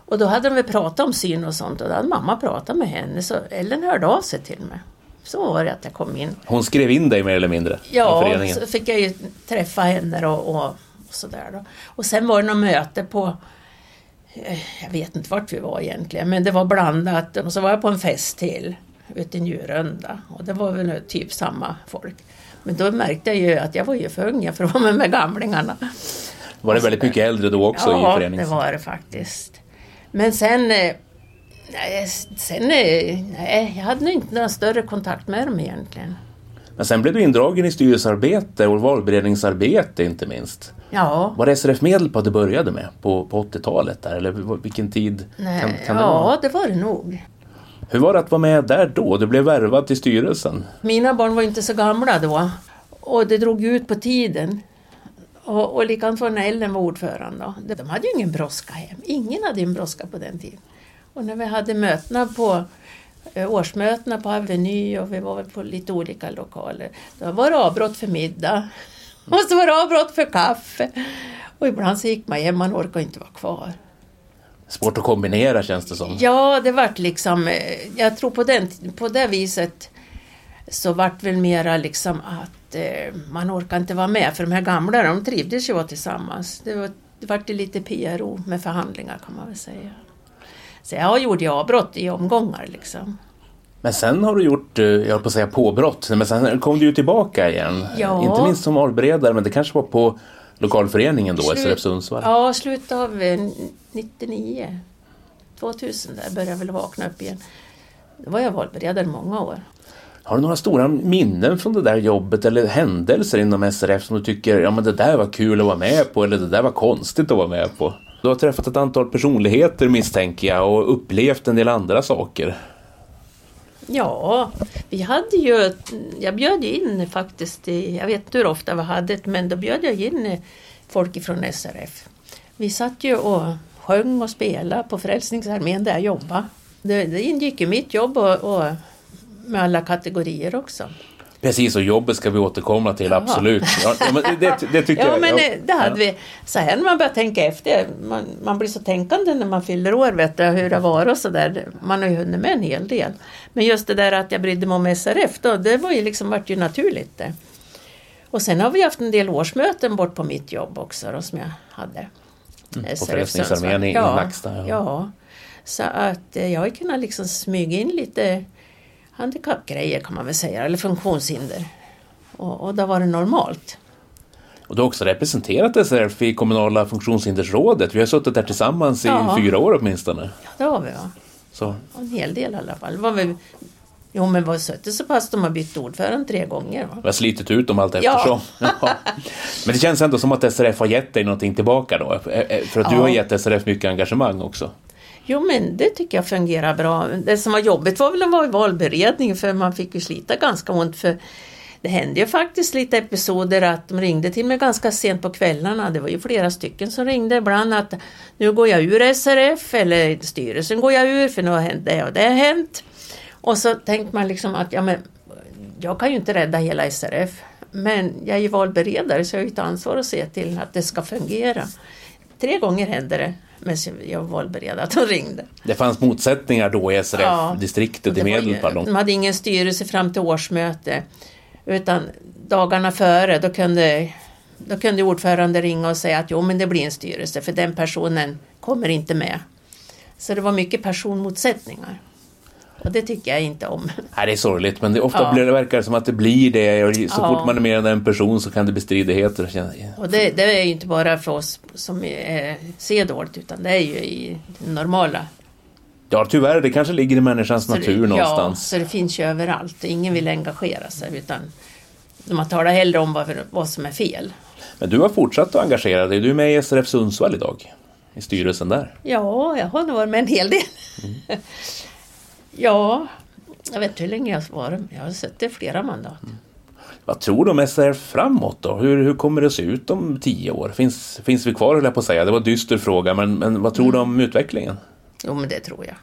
S9: Och då hade de väl pratat om syn och sånt och då hade mamma pratat med henne så Ellen hörde av sig till mig. Så var det att jag kom in.
S3: Hon skrev in dig mer eller mindre
S9: Ja,
S3: föreningen.
S9: så fick jag ju träffa henne och, och, och sådär då. Och sen var det något möte på eh, jag vet inte vart vi var egentligen, men det var blandat. Och så var jag på en fest till ute i Njurunda och det var väl typ samma folk. Men då märkte jag ju att jag var ju för ung för att vara med, med gamlingarna.
S3: Var det väldigt mycket äldre då också i
S9: Ja, det
S3: föreningen?
S9: var det faktiskt. Men sen, eh, nej, sen eh, nej, jag hade inte några större kontakt med dem egentligen.
S3: Men sen blev du indragen i styrelsearbete och valberedningsarbete inte minst.
S9: Ja,
S3: Var det SRF Medelpad du började med på, på 80-talet där eller vilken tid
S9: nej,
S3: kan, kan det
S9: ja
S3: vara?
S9: det var det nog.
S3: Hur var det att vara med där då? Du blev värvad till styrelsen.
S9: Mina barn var inte så gamla då och det drog ut på tiden. Och, och var när Ellen var ordförande. Då. De hade ju ingen brådska hem. Ingen hade en brådska på den tiden. Och när vi hade mötena på eh, årsmötena på Aveny och vi var väl på lite olika lokaler. Då var det avbrott för middag. Och så var det avbrott för kaffe. Och ibland så gick man hem, man orkade inte vara kvar.
S3: Svårt att kombinera känns det som.
S9: Ja, det vart liksom, eh, jag tror på, den, på det viset så vart väl mera liksom att eh, man orkar inte vara med för de här gamla de trivdes ju att vara tillsammans. Det, var, det vart lite PRO med förhandlingar kan man väl säga. Så jag gjorde ju avbrott i omgångar liksom.
S3: Men sen har du gjort, eh, jag höll på att säga påbrott, men sen kom du ju tillbaka igen.
S9: Ja.
S3: Inte minst som valberedare, men det kanske var på lokalföreningen då,
S9: Slut-
S3: SRF Sundsvall.
S9: Ja, slutet av eh, 99. 2000 där började jag väl vakna upp igen. Då var jag valberedare många år.
S3: Har du några stora minnen från det där jobbet eller händelser inom SRF som du tycker, ja men det där var kul att vara med på eller det där var konstigt att vara med på? Du har träffat ett antal personligheter misstänker jag och upplevt en del andra saker.
S9: Ja, vi hade ju, jag bjöd in faktiskt, i, jag vet inte hur ofta vi hade det, men då bjöd jag in folk ifrån SRF. Vi satt ju och sjöng och spelade på Frälsningsarmén där jag jobbade. Det, det ingick i mitt jobb och, och med alla kategorier också.
S3: Precis, och jobbet ska vi återkomma till,
S9: Ja.
S3: absolut. Ja, men det, det, tycker
S9: Ja,
S3: jag.
S9: men det hade vi. Så här när man börjar tänka efter, man, man blir så tänkande när man fyller år, vet du, hur det var och så där. Man har ju hunnit med en hel del. Men just det där att jag brydde mig om SRF, då, det var ju liksom, vart ju naturligt det. Och sen har vi haft en del årsmöten bort på mitt jobb också då, som jag hade.
S3: Mm, på Frälsningsarmén i- i
S9: ja,
S3: Laxta, ja.
S9: Ja. Så att eh, jag har kunnat liksom smyga in lite handikappgrejer kan man väl säga, eller funktionshinder. Och, och det har varit normalt.
S3: Och du har också representerat SRF i kommunala funktionshindersrådet. Vi har suttit där tillsammans i
S9: Ja.
S3: fyra år åtminstone.
S9: Ja, det har vi va.
S3: Så.
S9: En hel del i alla fall. Det Var väl, jo men var suttit så pass de har bytt ordförande tre gånger. Va?
S3: Vi har slitit ut dem allt
S9: Ja.
S3: eftersom. Ja. Men det känns ändå som att SRF har gett dig någonting tillbaka då. Eh, eh, För att du
S9: Ja.
S3: har gett SRF mycket engagemang också.
S9: Jo men det tycker jag fungerar bra. Det som var jobbigt var väl att vara i valberedning för man fick ju slita ganska ont för det hände ju faktiskt lite episoder att de ringde till mig ganska sent på kvällarna. Det var ju flera stycken som ringde ibland att nu går jag ur SRF eller styrelsen går jag ur för nu har hänt det och det har hänt. Och så tänkte man liksom att ja, men, jag kan ju inte rädda hela SRF. Men jag är ju valberedare så jag har ju ett ansvar att se till att det ska fungera. Tre gånger hände det medan jag var valberedare att de ringde.
S3: Det fanns motsättningar då i
S9: Ja.
S3: SRF-distriktet
S9: Och
S3: i Medelpad.
S9: De hade ingen styrelse fram till årsmöte. Utan dagarna före då kunde, då kunde ordförande ringa och säga att jo men det blir en styrelse för den personen kommer inte med. Så det var mycket personmotsättningar. Och det tycker jag inte om.
S3: Nej, det är sorgligt, men det, ofta
S9: Ja.
S3: blir det verkar som att det blir det. Och så
S9: Ja.
S3: fort man är mer än en person så kan det bli stridigheter.
S9: Och det, det är ju inte bara för oss som är, ser dåligt utan det är ju i det normala.
S3: Ja, tyvärr, det kanske ligger i människans
S9: Så det-
S3: natur
S9: Ja,
S3: någonstans.
S9: så det finns ju överallt. Ingen vill engagera sig utan man talar hellre om vad, vad som är fel.
S3: Men du har fortsatt att engagera dig. Du är med i SRF Sundsvall idag. I styrelsen där.
S9: Ja, jag har nog varit med en hel del. ja, jag vet inte hur länge jag har varit Jag har sett det flera mandat.
S3: Vad tror du om SRF framåt då? Hur, hur kommer det se ut om tio år? Finns, finns vi kvar höll jag på att säga. Det var en dyster fråga, men, men vad tror du om utvecklingen?
S9: Jo, men det tror jag.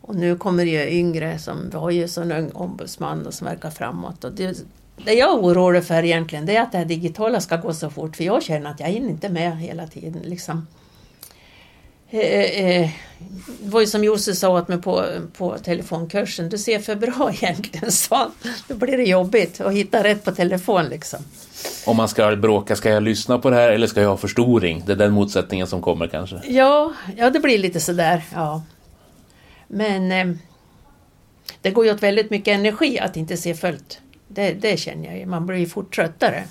S9: Och nu kommer det ju yngre som, vi har ju sån ung ombudsman och som verkar framåt. Och det, det jag är orolig för egentligen det är att det här digitala ska gå så fort för jag känner att jag hinner inte med hela tiden. Liksom. Eh, eh, det var ju som Josef sa åt mig på, på telefonkursen, du ser för bra egentligen, sa. Då blir det jobbigt att hitta rätt på telefon liksom.
S3: Om man ska bråka, ska jag lyssna på det här eller ska jag ha förstoring? Det är den motsättningen som kommer kanske.
S9: Ja, ja det blir lite sådär. Ja. Men eh, det går ju åt väldigt mycket energi att inte se följt. Det, det känner jag ju. Man blir ju fort tröttare.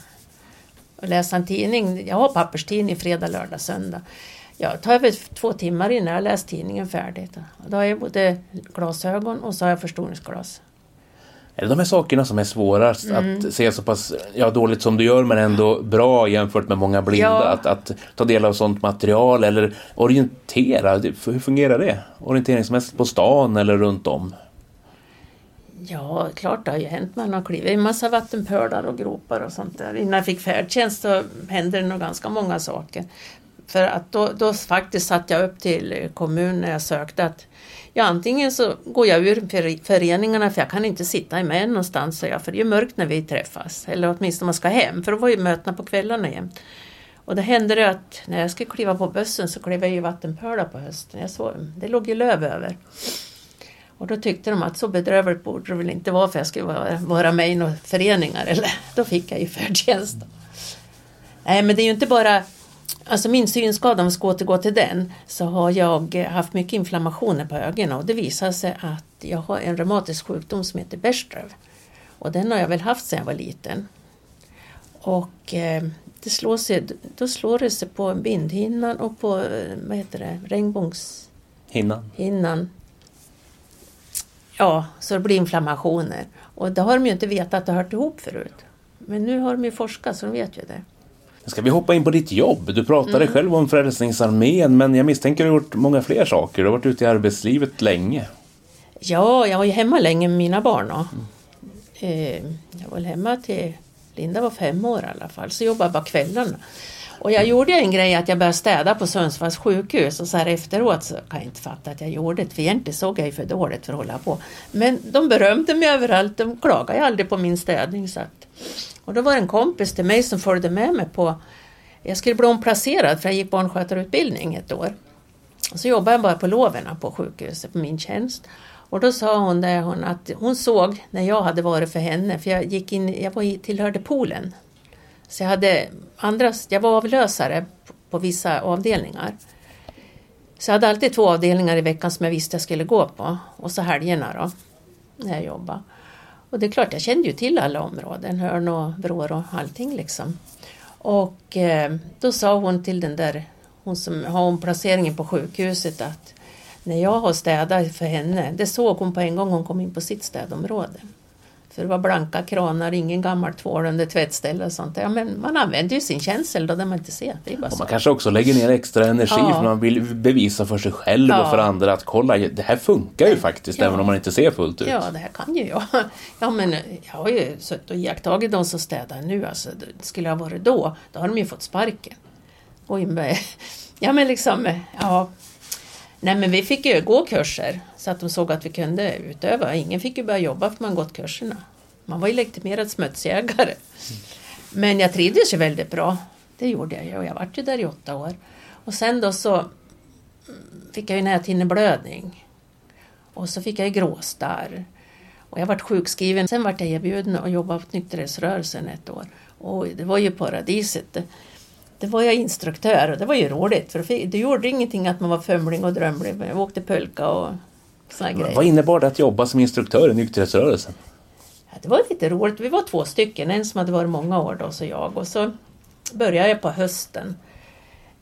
S9: Att läsa en tidning. Jag har papperstidning fredag, lördag, söndag. Jag tar över två timmar innan jag läst tidningen färdigt. Då har jag både glasögon och så har jag förstoringsglas.
S3: Är det de här sakerna som är svårast?
S9: Mm.
S3: Att se så pass ja, dåligt som du gör men ändå bra jämfört med många blinda?
S9: Ja.
S3: Att, att ta del av sånt material eller orientera? Det- Hur fungerar det? Orienteringsmässigt på stan eller runt om?
S9: Ja, klart det har ju hänt. Man har klivit i en massa vattenpölar och gropar och sånt där. Innan jag fick färdtjänst så hände det nog ganska många saker. För att då, då faktiskt satte jag upp till kommun när jag sökte att ja, antingen så går jag ur föreningarna för jag kan inte sitta med någonstans, så jag, för det är mörkt när vi träffas. Eller åtminstone man ska hem, för då var ju mötena på kvällarna jämt. Och då hände det att när jag skulle kliva på bussen så klev jag i vattenpölar på hösten. Jag såg, det låg ju löv över. Och då tyckte de att så bedrövligt borde det väl inte vara för jag skulle vara, vara med i några föreningar. Eller, då fick jag ju färdtjänst. Nej men det är ju inte bara Alltså min synskada, om vi ska återgå till den, så har jag haft mycket inflammationer på ögonen och det visar sig att jag har en reumatisk sjukdom som heter Bergström. Och den har jag väl haft sedan jag var liten. Och eh, det slår sig, då slår det sig på bindhinnan och på, eh, vad heter det, regnbågs
S3: Hinnan?
S9: Ja, så det blir inflammationer. Och det har de ju inte vetat att det hört ihop förut. Men nu har de ju forskat så de vet ju det.
S3: Ska vi hoppa in på ditt jobb? Du pratade
S9: Mm.
S3: själv om Frälsningsarmén men jag misstänker att du har gjort många fler saker. Du har varit ute i arbetslivet länge.
S9: Ja, jag var ju hemma länge med mina barn. Då. Eh, jag var hemma till Linda var fem år i alla fall, så jobbade jag bara kvällarna. Och jag gjorde en grej att jag började städa på Sundsvalls sjukhus och så här efteråt så kan jag inte fatta att jag gjorde det för egentligen såg jag ju för dåligt för att hålla på. Men de berömde mig överallt, de klagade ju aldrig på min städning. Så att, och då var det en kompis till mig som följde med mig på, jag skulle bli omplacerad för jag gick barnskötarutbildning ett år. Och så jobbade jag bara på loven på sjukhuset på min tjänst. Och då sa hon, där hon att hon såg när jag hade varit för henne, för jag gick in, jag var i, tillhörde poolen. Så jag hade andra, jag var avlösare på vissa avdelningar. Så jag hade alltid två avdelningar i veckan som jag visste jag skulle gå på. Och så helgerna då, när jag jobbade. Och det är klart, jag kände ju till alla områden, hörn och vrår och allting liksom. Och eh, då sa hon till den där, hon som har omplaceringen på sjukhuset att när jag har städat för henne, det såg hon på en gång hon kom in på sitt städområde. För det var blanka kranar, ingen gammal tvål under tvättställe och sånt. Ja, men man använder ju sin känsel då, där man inte ser. Det är bara
S3: Och man kanske också lägger ner extra energi
S9: Ja.
S3: för man vill bevisa för sig själv
S9: Ja.
S3: och för andra att kolla, det här funkar ju faktiskt
S9: Ja.
S3: även om man inte ser fullt ut.
S9: Ja, det här kan ju jag. Ja, men jag har ju suttit och iakttagit de som städar nu. Alltså, skulle jag ha varit då, då har de ju fått sparken. In med, ja, men liksom, ja. Nej, men vi fick ju gå kurser så att de såg att vi kunde utöva. Ingen fick ju börja jobba för man gått kurserna. Man var ju legitimerad smutsjägare. Men jag trivdes ju väldigt bra. Det gjorde jag ju och jag vart ju där i åtta år. Och sen då så fick jag ju näthinneblödning. Och så fick jag ju gråstarr. Och jag vart sjukskriven. Sen vart jag erbjuden att jobba på nykterhetsrörelsen ett år. Och det var ju paradiset. Det, var jag instruktör och det var ju roligt. För det gjorde ingenting att man var fumlig och drömlig. Jag åkte pulka och såna grejer.
S3: Vad innebar det att jobba som instruktör i nykterhetsrörelsen?
S9: Ja, det var lite roligt. Vi var två stycken, en som hade varit många år då, och så jag. Och så började jag på hösten.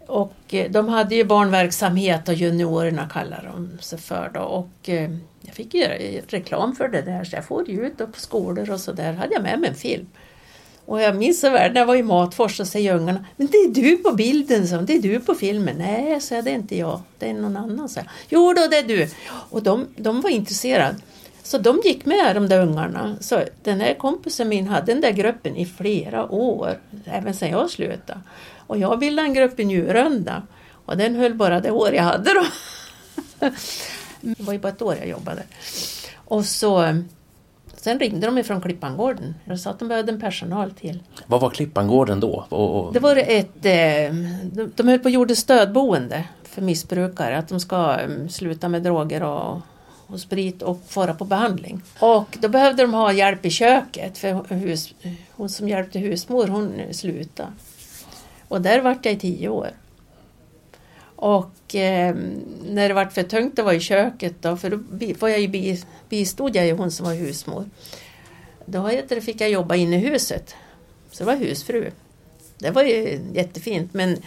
S9: Och eh, de hade ju barnverksamhet och juniorerna kallar de sig för då. Och eh, jag fick ju reklam för det där så jag får ju ut och på skolor och så där. hade jag med mig en film. Och jag minns så väl när jag var i Matfors så säger ungarna Men det är du på bilden, så. det är du på filmen. Nej, så det är inte jag, det är någon annan. Så. Jo då, det är du. Och de, de var intresserade. Så de gick med de där ungarna. Så den här kompisen min hade den där gruppen i flera år, även sedan jag slutade. Och jag bildade en grupp i Njurunda. Och den höll bara det år jag hade då. Det var ju bara ett år jag jobbade. Och så Sen ringde de ifrån Klippangården och sa att de behövde en personal till.
S3: Vad var Klippangården då? Och, och,
S9: Det var ett, eh, de, höll på och gjorde stödboende för missbrukare. Att de ska eh, sluta med droger och, och sprit och fara på behandling. Och då behövde de ha hjälp i köket för hus, hon som hjälpte husmor hon slutade. Och där vart jag i tio år. Och eh, när det vart för tungt att vara i köket då, för då var jag ju bistod jag ju hon som var husmor. Då fick jag jobba inne i huset. Så det var husfru. Det var ju jättefint men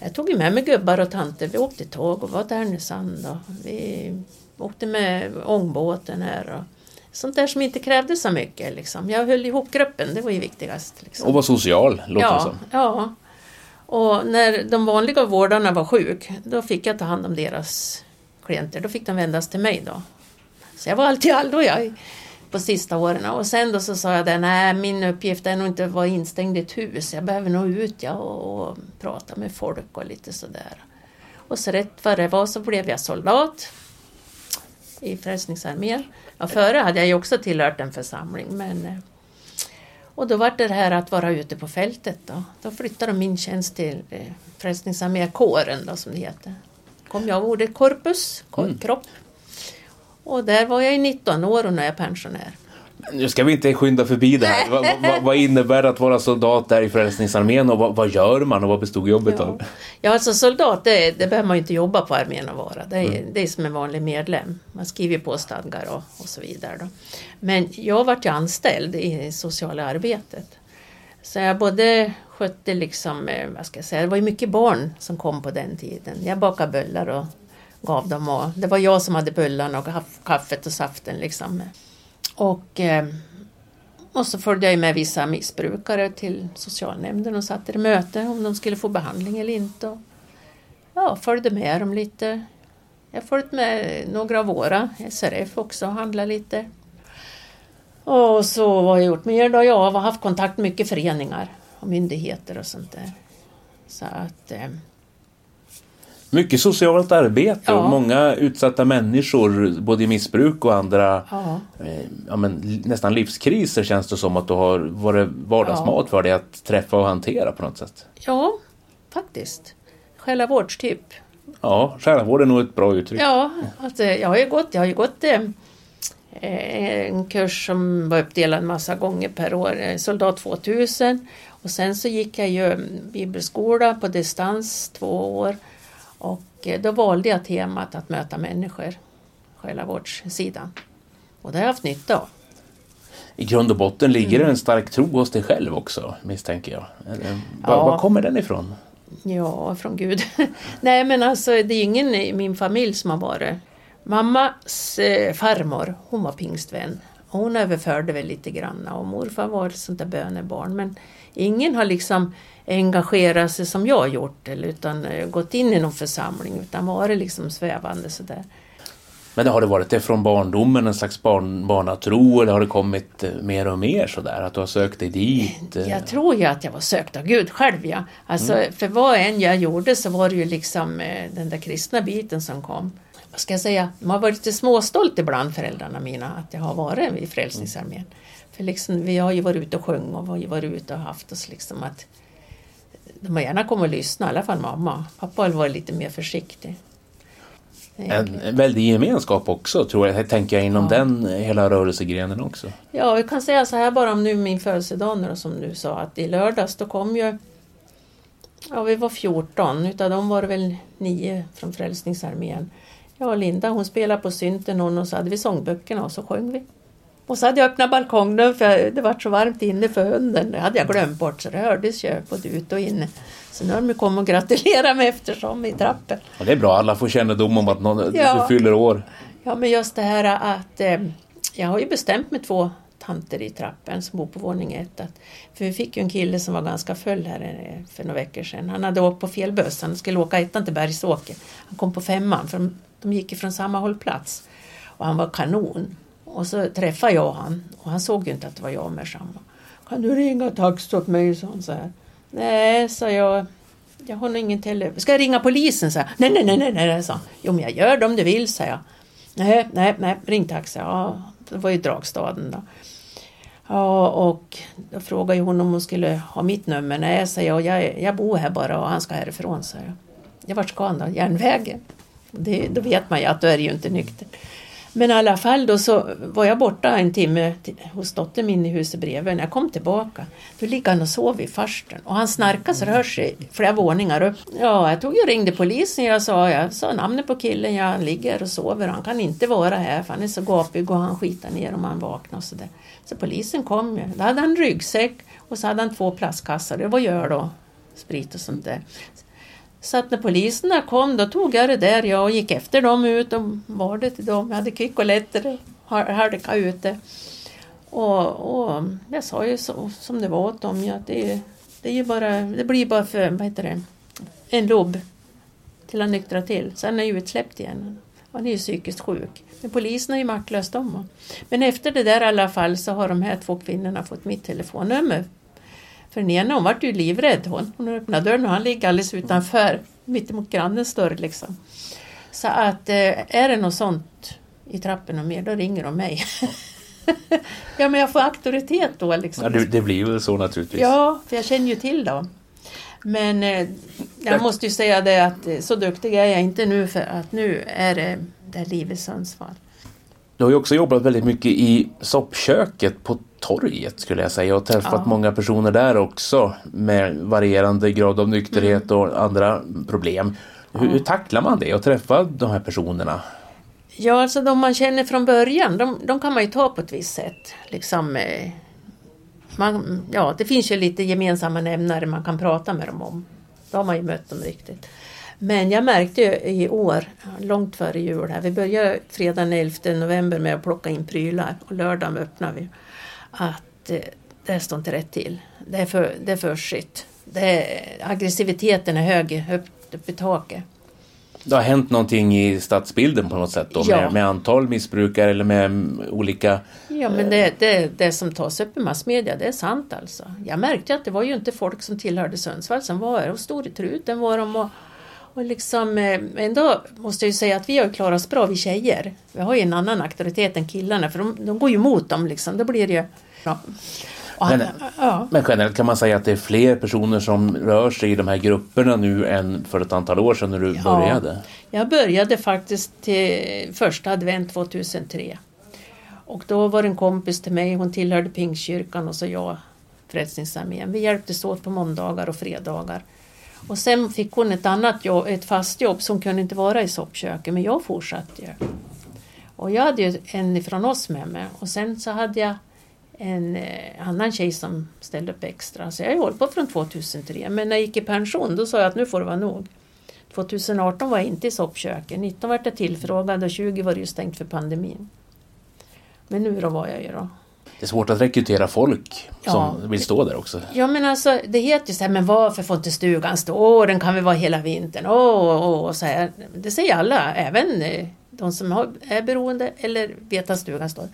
S9: jag tog ju med mig gubbar och tanter. Vi åkte tåg och var till Härnösand och vi åkte med ångbåten här och sånt där som inte krävde så mycket. Liksom. Jag höll ihop gruppen, det var ju viktigast. Liksom.
S3: och var social, låter det
S9: ja,
S3: som.
S9: ja. Och när de vanliga vårdarna var sjuk, då fick jag ta hand om deras klienter. Då fick de vändas till mig då. Så jag var alltid allo jag på sista åren. Och sen då så sa jag det, nej min uppgift är nog inte att vara instängd i ett hus. Jag behöver nog ut ja, och, och prata med folk och lite sådär. Och så rätt vad det var så blev jag soldat i Frälsningsarmén. Ja, före hade jag ju också tillhört en församling men eh, och då var det det här att vara ute på fältet. Då, då flyttade de min tjänst till eh, Frälsningsarmékåren då, som det heter. Kom jag av ordet korpus, kor-
S3: Mm.
S9: kropp. Och där var jag i 19 år och nu är jag pensionär.
S3: Nu ska vi inte skynda förbi det här. vad, vad, vad innebär det att vara soldat där i Frälsningsarmén och vad, vad gör man och vad bestod jobbet
S9: Ja.
S3: av?
S9: Ja, alltså soldat, det, det behöver man ju inte jobba på armén att vara. Det är,
S3: Mm.
S9: det är som en vanlig medlem. Man skriver på stadgar och, och så vidare. Då. Men jag vart ju anställd i sociala arbetet. Så jag både skötte liksom, eh, vad ska jag säga, det var ju mycket barn som kom på den tiden. Jag bakade bullar och gav dem och det var jag som hade bullarna och kaff- kaffet och saften liksom. Och, eh, och så följde jag med vissa missbrukare till socialnämnden och satt i möte om de skulle få behandling eller inte. Och, ja, följde med dem lite. Jag har följt med några av våra, SRF också, och handlat lite. Och så vad har jag gjort mer då? Jag har haft kontakt med mycket föreningar och myndigheter och sånt där. Så att... Eh,
S3: mycket socialt arbete
S9: Ja.
S3: och många utsatta människor, både i missbruk och andra
S9: ja.
S3: eh, ja, men, nästan livskriser känns det som att du har varit vardagsmat för dig att träffa och hantera på något sätt.
S9: ja, faktiskt. Själavårdstyp.
S3: Ja, själavård är nog ett bra uttryck.
S9: Ja, alltså, jag har ju gått, jag har ju gått eh, en kurs som var uppdelad massa gånger per år, eh, Soldat 2000. Och sen så gick jag ju bibelskola på distans två år. Och eh, då valde jag temat att möta människor, själavårdssidan. Och det har jag haft nytta av.
S3: I grund och botten ligger
S9: Mm.
S3: en stark tro hos dig själv också, misstänker jag. Eller, Var,
S9: Ja.
S3: var kommer den ifrån?
S9: Ja, från Gud. Nej, men alltså det är ingen i min familj som har varit. Mammas eh, farmor, hon var pingstvän. Hon överförde väl lite grann och morfar var ett sånt där bönebarn. Men ingen har liksom engagerat sig som jag har gjort eller utan eh, gått in i någon församling utan varit liksom svävande sådär.
S3: Men har det varit det från barndomen, en slags barn, barnatro eller har det kommit eh, mer och mer sådär? Att du har sökt dig dit? eh?
S9: Jag tror ju att jag var sökt av Gud själv ja. Alltså, För vad än jag gjorde så var det ju liksom den där kristna biten som kom. Vad ska jag säga? De har varit lite småstolt ibland föräldrarna mina att jag har varit i Frälsningsarmén. För liksom, vi har ju varit ute och sjungit och vi har varit ute och haft oss liksom att de har gärna kommit och lyssnat, i alla fall mamma. Pappa har varit lite mer försiktig.
S3: En, väldig gemenskap också tror jag, tänker jag inom
S9: Ja.
S3: den eh, hela rörelsegrenen också.
S9: Ja, vi kan säga så här bara om nu min födelsedag nu som du sa att i lördags då kom ju Ja, vi var 14, utav dem var det väl nio från Frälsningsarmén. Och Linda hon spelade på synten hon och så hade vi sångböckerna och så sjöng vi. Och så hade jag öppnat balkongdörren för det var så varmt inne för hunden. Det hade jag glömt bort så det hördes ju både ute och inne. Så nu har de kommit och gratulerat mig eftersom i trappen.
S3: Och det är bra, alla får kännedom om att någon,
S9: Ja.
S3: du fyller år.
S9: Ja, men just det här att eh, jag har ju bestämt med två tanter i trappen som bor på våning ett. Att, för vi fick ju en kille som var ganska full här eh, för några veckor sedan. Han hade åkt på fel buss. Han skulle åka ettan till Bergsåker. Han kom på femman för de, gick ifrån samma hållplats. Och han var kanon. Och så träffade jag han och han såg ju inte att det var jag med samma. Kan du ringa taxi åt mig? sa han så här. Nej, sa jag. Jag har nog ingen telefon. Ska jag ringa polisen? sa jag. Nej, nej, nej, nej, nej, sa han. Jo, men jag gör det om du vill, sa jag. Nej, nej, nej, ring taxi. Ja, det var ju Dragstaden då. Ja, och då frågade hon om hon skulle ha mitt nummer. Nej, sa jag, jag, jag bor här bara och han ska härifrån, sa jag. Ja, vart ska han då? Järnvägen? Det, då vet man ju att då är det ju inte nykter. Men i alla fall då så var jag borta en timme till- hos dottern min i huset bredvid. När jag kom tillbaka då ligger han och sov i farstun och han snarkar så rör sig flera våningar upp. Ja, jag tog och ringde polisen. Jag sa, jag sa namnet på killen. Ja, han ligger och sover. Han kan inte vara här för han är så gapig och han skitar ner om han vaknar och så där. Så polisen kom ju. Då hade han ryggsäck och så hade han två plastkassar. Det var öl och sprit och sånt där. Så att när poliserna kom då tog jag det där jag och gick efter dem ut och var det till dem. Jag hade kvick-och-lätter eh, halka ute. Och, och jag sa ju så, som det var åt dem ja, att det, det, är ju bara, det blir bara för, vad heter det, en lobb till han nyktrar till. Sen är ju utsläppt igen. Han är ju psykiskt sjuk. Men polisen är ju maktlös de. Men efter det där i alla fall så har de här två kvinnorna fått mitt telefonnummer. För den ena hon vart ju livrädd. Hon, hon öppnade dörren och han ligger alldeles utanför. Mitt emot grannens dörr liksom. Så att eh, är det något sånt i trappen och mer då ringer de mig. ja men jag får auktoritet då liksom.
S3: Ja, det, det blir väl så naturligtvis.
S9: Ja, för jag känner ju till dem. Men eh, jag måste ju säga det att eh, så duktig är jag inte nu för att nu är det det liv i Sundsvall.
S3: Du har ju också jobbat väldigt mycket i soppköket på torget skulle jag säga och träffat
S9: Ja.
S3: många personer där också med varierande grad av nykterhet
S9: Mm.
S3: och andra problem. Hur, hur tacklar man det och träffa de här personerna?
S9: Ja, alltså de man känner från början, de, de kan man ju ta på ett visst sätt. Liksom, eh, man, ja, det finns ju lite gemensamma nämnare man kan prata med dem om. Då har man ju mött dem riktigt. Men jag märkte ju i år, långt före jul här, vi började fredagen den 11 november med att plocka in prylar och lördagen öppnade vi. Att eh, det står inte rätt till. Det är för, det är för shit. Är, aggressiviteten är hög upp, upp i taket.
S3: Det har hänt någonting i stadsbilden på något sätt då
S9: Ja.
S3: med, med antal missbrukare eller med olika...
S9: Ja men det, det, det som tas upp i massmedia det är sant alltså. Jag märkte att det var ju inte folk som tillhörde Sundsvall som var här och stod i truten var de och, och liksom eh, ändå måste jag ju säga att vi har klarat oss bra vi tjejer. Vi har ju en annan auktoritet än killarna för de, de går ju emot dem liksom. Då blir det ju... Ja.
S3: Men-
S9: ja.
S3: Men generellt kan man säga att det är fler personer som rör sig i de här grupperna nu än för ett antal år sedan när du
S9: Ja.
S3: började.
S9: Jag började faktiskt till första advent 2003. Och då var det en kompis till mig, hon tillhörde Pingstkyrkan och så jag Frälsningsarmén. Vi hjälptes åt på måndagar och fredagar. Och sen fick hon ett annat jobb, ett fast jobb som kunde inte vara i soppköket, men jag fortsatte ju. Och jag hade ju en ifrån oss med mig och sen så hade jag en eh, annan tjej som ställde upp extra. Så jag har ju hållit på från 2003. Men när jag gick i pension då sa jag att nu får det vara nog. 2018 var jag inte i soppköket. 19 var jag tillfrågad och 20 var det ju stängt för pandemin. Men nu då var jag ju då.
S3: Det är svårt att rekrytera folk som
S9: Ja.
S3: vill stå där också.
S9: Ja men alltså det heter ju så här, men varför får inte stugan stå? Åh, den kan väl vara hela vintern. Åh, åh, och så här. Det säger alla, även eh, de som är beroende eller vet att stugan står.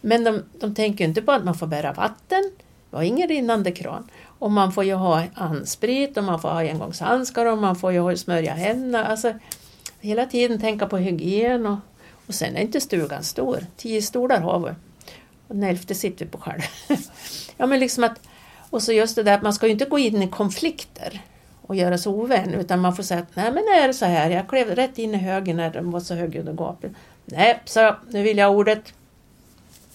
S9: Men de, de tänker inte på att man får bära vatten, vi har ingen rinnande kran. Och man får ju ha handsprit och man får ha engångshandskar och man får ju smörja händerna. Alltså, hela tiden tänka på hygien och, och sen är inte stugan stor. Tio stolar har vi. Och den elfte sitter vi på själv. ja, men liksom att, och så just det där att man ska ju inte gå in i konflikter och göra sig ovän utan man får säga att nej men är det så här, jag klev rätt in i högen när de var så högljudda och gapade. Nej, så nu vill jag ha ordet.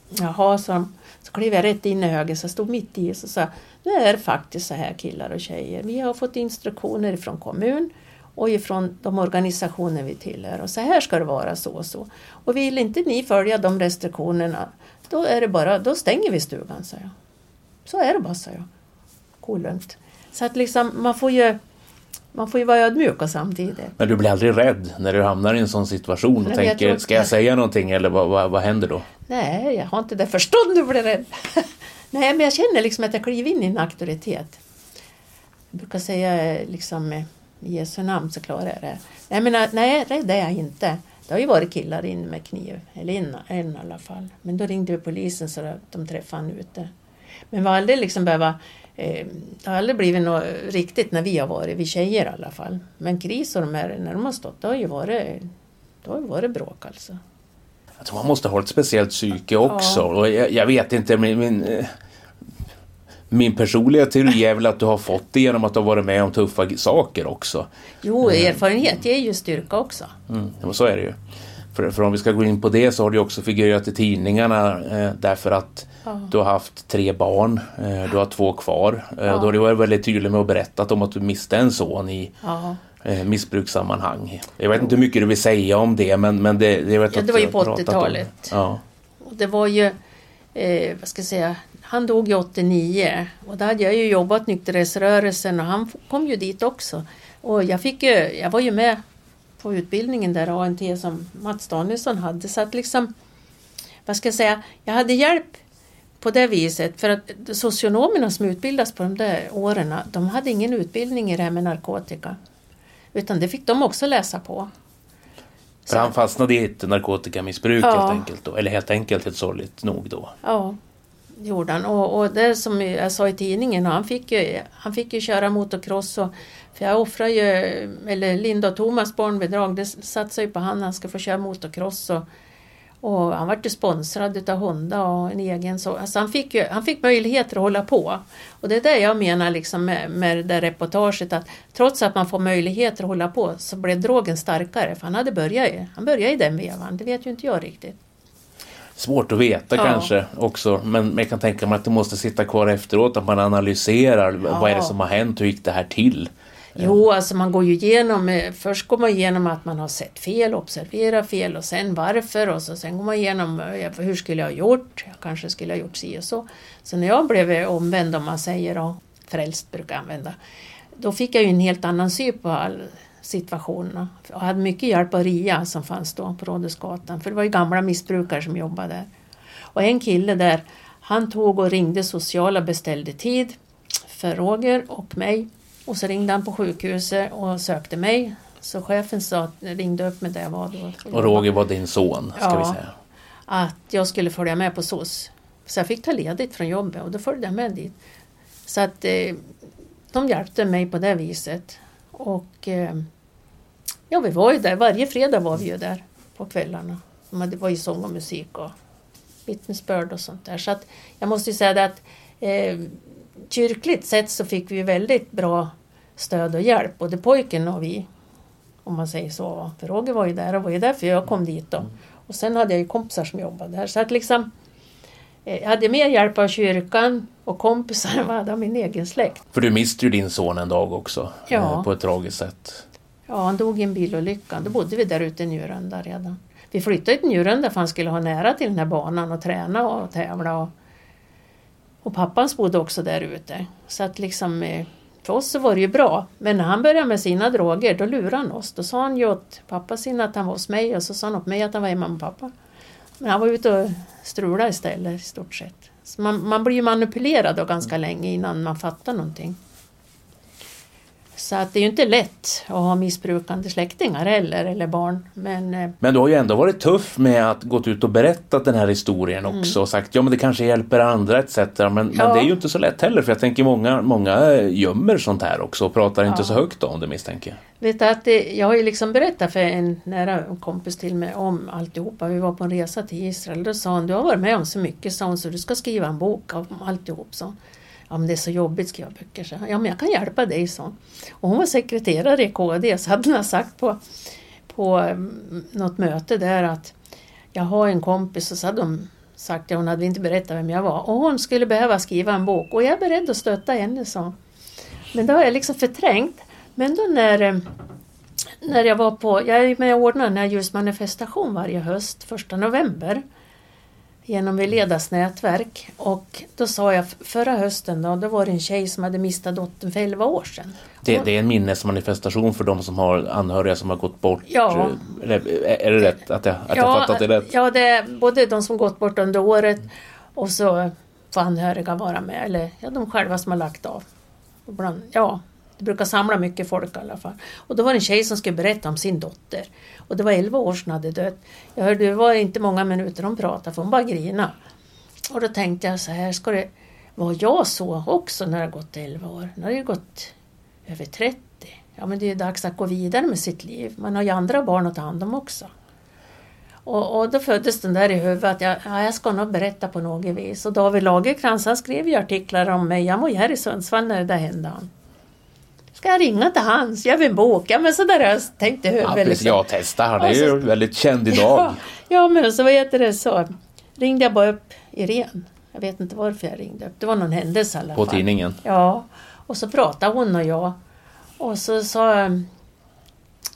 S9: Jaha, så, så klev jag rätt in i högen så jag stod mitt i och så sa jag, nu är det faktiskt så här killar och tjejer. Vi har fått instruktioner från kommun och ifrån de organisationer vi tillhör och så här ska det vara så och så. Och vill inte ni följa de restriktionerna då är det bara, då stänger vi stugan, sa jag. Så är det bara, sa jag. Kolugnt. Så att liksom, man får ju, man får ju vara ödmjuk och samtidigt.
S3: Men du blir aldrig rädd när du hamnar i en sån situation och
S9: Nej, jag
S3: tänker,
S9: tror
S3: ska jag säga någonting eller vad, vad, vad händer då?
S9: Nej, jag har inte det förstånd att bli rädd. Nej, men jag känner liksom att jag kliver in i en auktoritet. Jag brukar säga eh, liksom i Jesu namn så klarar jag det. Nej, men nej, rädd är jag inte. Det har ju varit killar inne med kniv, eller en, en i alla fall. Men då ringde vi polisen så att de träffade han ute. Men vi har aldrig liksom behöva, eh, det har aldrig blivit något riktigt när vi har varit, vi tjejer i alla fall. Men kris och de här, när de har stått, det har ju varit, det har ju varit bråk alltså.
S3: Jag tror man måste ha ett speciellt psyke också. Och jag, jag vet inte, min, min, eh, min personliga teori är väl att du har fått det genom att du har varit med om tuffa saker också.
S9: Jo, erfarenhet ger ju styrka också.
S3: Mm, och så är det ju. För, för om vi ska gå in på det så har du också figurerat i tidningarna eh, därför att du har haft tre barn, eh, du har två kvar. Eh, Då har du varit väldigt tydlig med att berätta om att du miste en son i
S9: Ja.
S3: eh, missbrukssammanhang. Jag vet inte hur mycket du vill säga om det men, men det, det, vet
S9: Ja, det var ju på
S3: pratat om.
S9: 80-talet.
S3: Ja.
S9: Det var ju, eh, vad ska jag säga, han dog ju 89 och då hade jag ju jobbat nykterhetsrörelsen och han kom ju dit också. Och jag, fick ju, jag var ju med på utbildningen där ANT som Mats Danielsson hade så att liksom, vad ska jag säga, jag hade hjälp på det viset för att socionomerna som utbildas på de där åren, de hade ingen utbildning i det här med narkotika. Utan det fick de också läsa på.
S3: För han fastnade i ett narkotikamissbruk
S9: Ja.
S3: helt enkelt. Då. Eller helt enkelt, helt sorgligt nog då.
S9: Ja, gjorde han. Och, och det som jag sa i tidningen, han fick ju, han fick ju köra motocross. Och, för jag offrar ju, eller Linda och Thomas barnbidrag, det satsar ju på han, han ska få köra motocross. Och, och han vart ju sponsrad utav Honda och en egen så. Alltså han, fick ju, han fick möjligheter att hålla på. Och det är det jag menar liksom med, med det där reportaget att trots att man får möjligheter att hålla på så blev drogen starkare. För han hade börjat han började i den vevan, det vet ju inte jag riktigt.
S3: Svårt att veta
S9: Ja.
S3: kanske också. Men men jag kan tänka mig att det måste sitta kvar efteråt. Att man analyserar. Vad är det som har hänt? Hur gick det här till?
S9: Jo, alltså man går ju igenom, eh, först går man igenom att man har sett fel, observerat fel och sen varför och så, sen går man igenom eh, hur skulle jag ha gjort, jag kanske skulle ha gjort si och så. Så när jag blev eh, omvänd om man säger och frälst brukar jag använda, då fick jag ju en helt annan syn på all situationerna. Jag hade mycket hjälp av RIA som fanns då på Rådhusgatan, för det var ju gamla missbrukare som jobbade där. Och en kille där, han tog och ringde sociala beställde tid för Roger och mig. Och så ringde han på sjukhuset och sökte mig. Så chefen sa, ringde upp mig där jag var då.
S3: Och Roger var din son, ska
S9: Ja.
S3: vi säga.
S9: Att jag skulle följa med på SOS. Så jag fick ta ledigt från jobbet och då följde jag med dit. Så att eh, de hjälpte mig på det viset. Och eh, ja, vi var ju där. Varje fredag var vi ju där på kvällarna. Hade- Det var ju sång och musik och vittnesbörd och sånt där. Så att jag måste ju säga det att eh, kyrkligt sett så fick vi väldigt bra stöd och hjälp, både pojken och vi. Om man säger så. För Roger var ju där och var ju därför jag kom dit då. Och sen hade jag ju kompisar som jobbade där. Så att liksom, eh, jag hade mer hjälp av kyrkan och kompisar än vad jag hade av min egen släkt.
S3: För du miste ju din son en dag också.
S9: Ja.
S3: eh, På ett tragiskt sätt.
S9: Ja, han dog i en bilolycka. Då bodde vi där ute i Njurunda redan. Vi flyttade till Njurunda för han skulle ha nära till den här banan och träna och tävla. Och Och pappans bodde också där ute. Så att liksom eh, för oss så var det ju bra. Men när han började med sina droger då lurade han oss. Då sa han ju åt pappa sin att han var hos mig och så sa han åt mig att han var hemma med pappa. Men han var ute och strulade istället i stort sett. Så man, man blir ju manipulerad då ganska länge innan man fattar någonting. Så att det är ju inte lätt att ha missbrukande släktingar heller, eller barn. Men eh,
S3: Men du har ju ändå varit tuff med att gått ut och berättat den här historien också och sagt ja men det kanske hjälper andra etc. Men, men
S9: Ja.
S3: det är ju inte så lätt heller för jag tänker många, många gömmer sånt här också och pratar inte så högt om det misstänker jag.
S9: Vet du att det, jag har ju liksom berättat för en nära kompis till mig om alltihopa. Vi var på en resa till Israel. Då sa hon, du har varit med om så mycket sa hon, så du ska skriva en bok om alltihop. Så. Ja men det är så jobbigt att skriva böcker. Så. Ja men jag kan hjälpa dig så. Och hon var sekreterare i KD så hade hon sagt på, på mm, något möte där att jag har en kompis och så hade hon sagt, ja hon hade inte berättat vem jag var. Och hon skulle behöva skriva en bok och jag är beredd att stötta henne så. Men det har jag liksom förträngt. Men då när, mm, när jag var på, jag är med och ordnar den här ljusmanifestation varje höst, första november. Genom Veledas nätverk. Och då sa jag, förra hösten då, då var det en tjej som hade mistat dottern för 11 år sedan.
S3: Det, det är en minnesmanifestation för de som har anhöriga som har gått bort.
S9: Ja.
S3: Eller, är det rätt att jag, att jag fattat det rätt?
S9: Ja, det är både de som gått bort under året och så får anhöriga vara med. Eller ja, de själva som har lagt av. Ibland, ja, det brukar samla mycket folk i alla fall. Och då var det en tjej som skulle berätta om sin dotter. Och det var 11 år sedan hon hade dött. Jag hörde, det var inte många minuter hon pratade för hon bara grina. Och då tänkte jag så här, ska det vara jag så också när det har gått 11 år? När det har gått över 30. Ja men det är ju dags att gå vidare med sitt liv. Man har ju andra barn att ta hand om också. Och, och då föddes den där i huvudet att jag, ja, jag ska nog berätta på något vis. Och David Lagercrantz han skrev ju artiklar om mig. Han var ju här i Sundsvall när det där hände. Han. Ska jag ringa till hans? Gör vi en bok? Ja men sådär har jag tänkt i huvudet.
S3: Ja, precis.
S9: liksom.
S3: Ja, testa. Han är
S9: så-
S3: ju väldigt känd idag.
S9: Ja, ja men så vad heter det så ringde jag bara upp Irene. Jag vet inte varför jag ringde upp. Det var någon händelse i alla
S3: På
S9: fall.
S3: tidningen.
S9: Ja, och så pratade hon och jag. Och så sa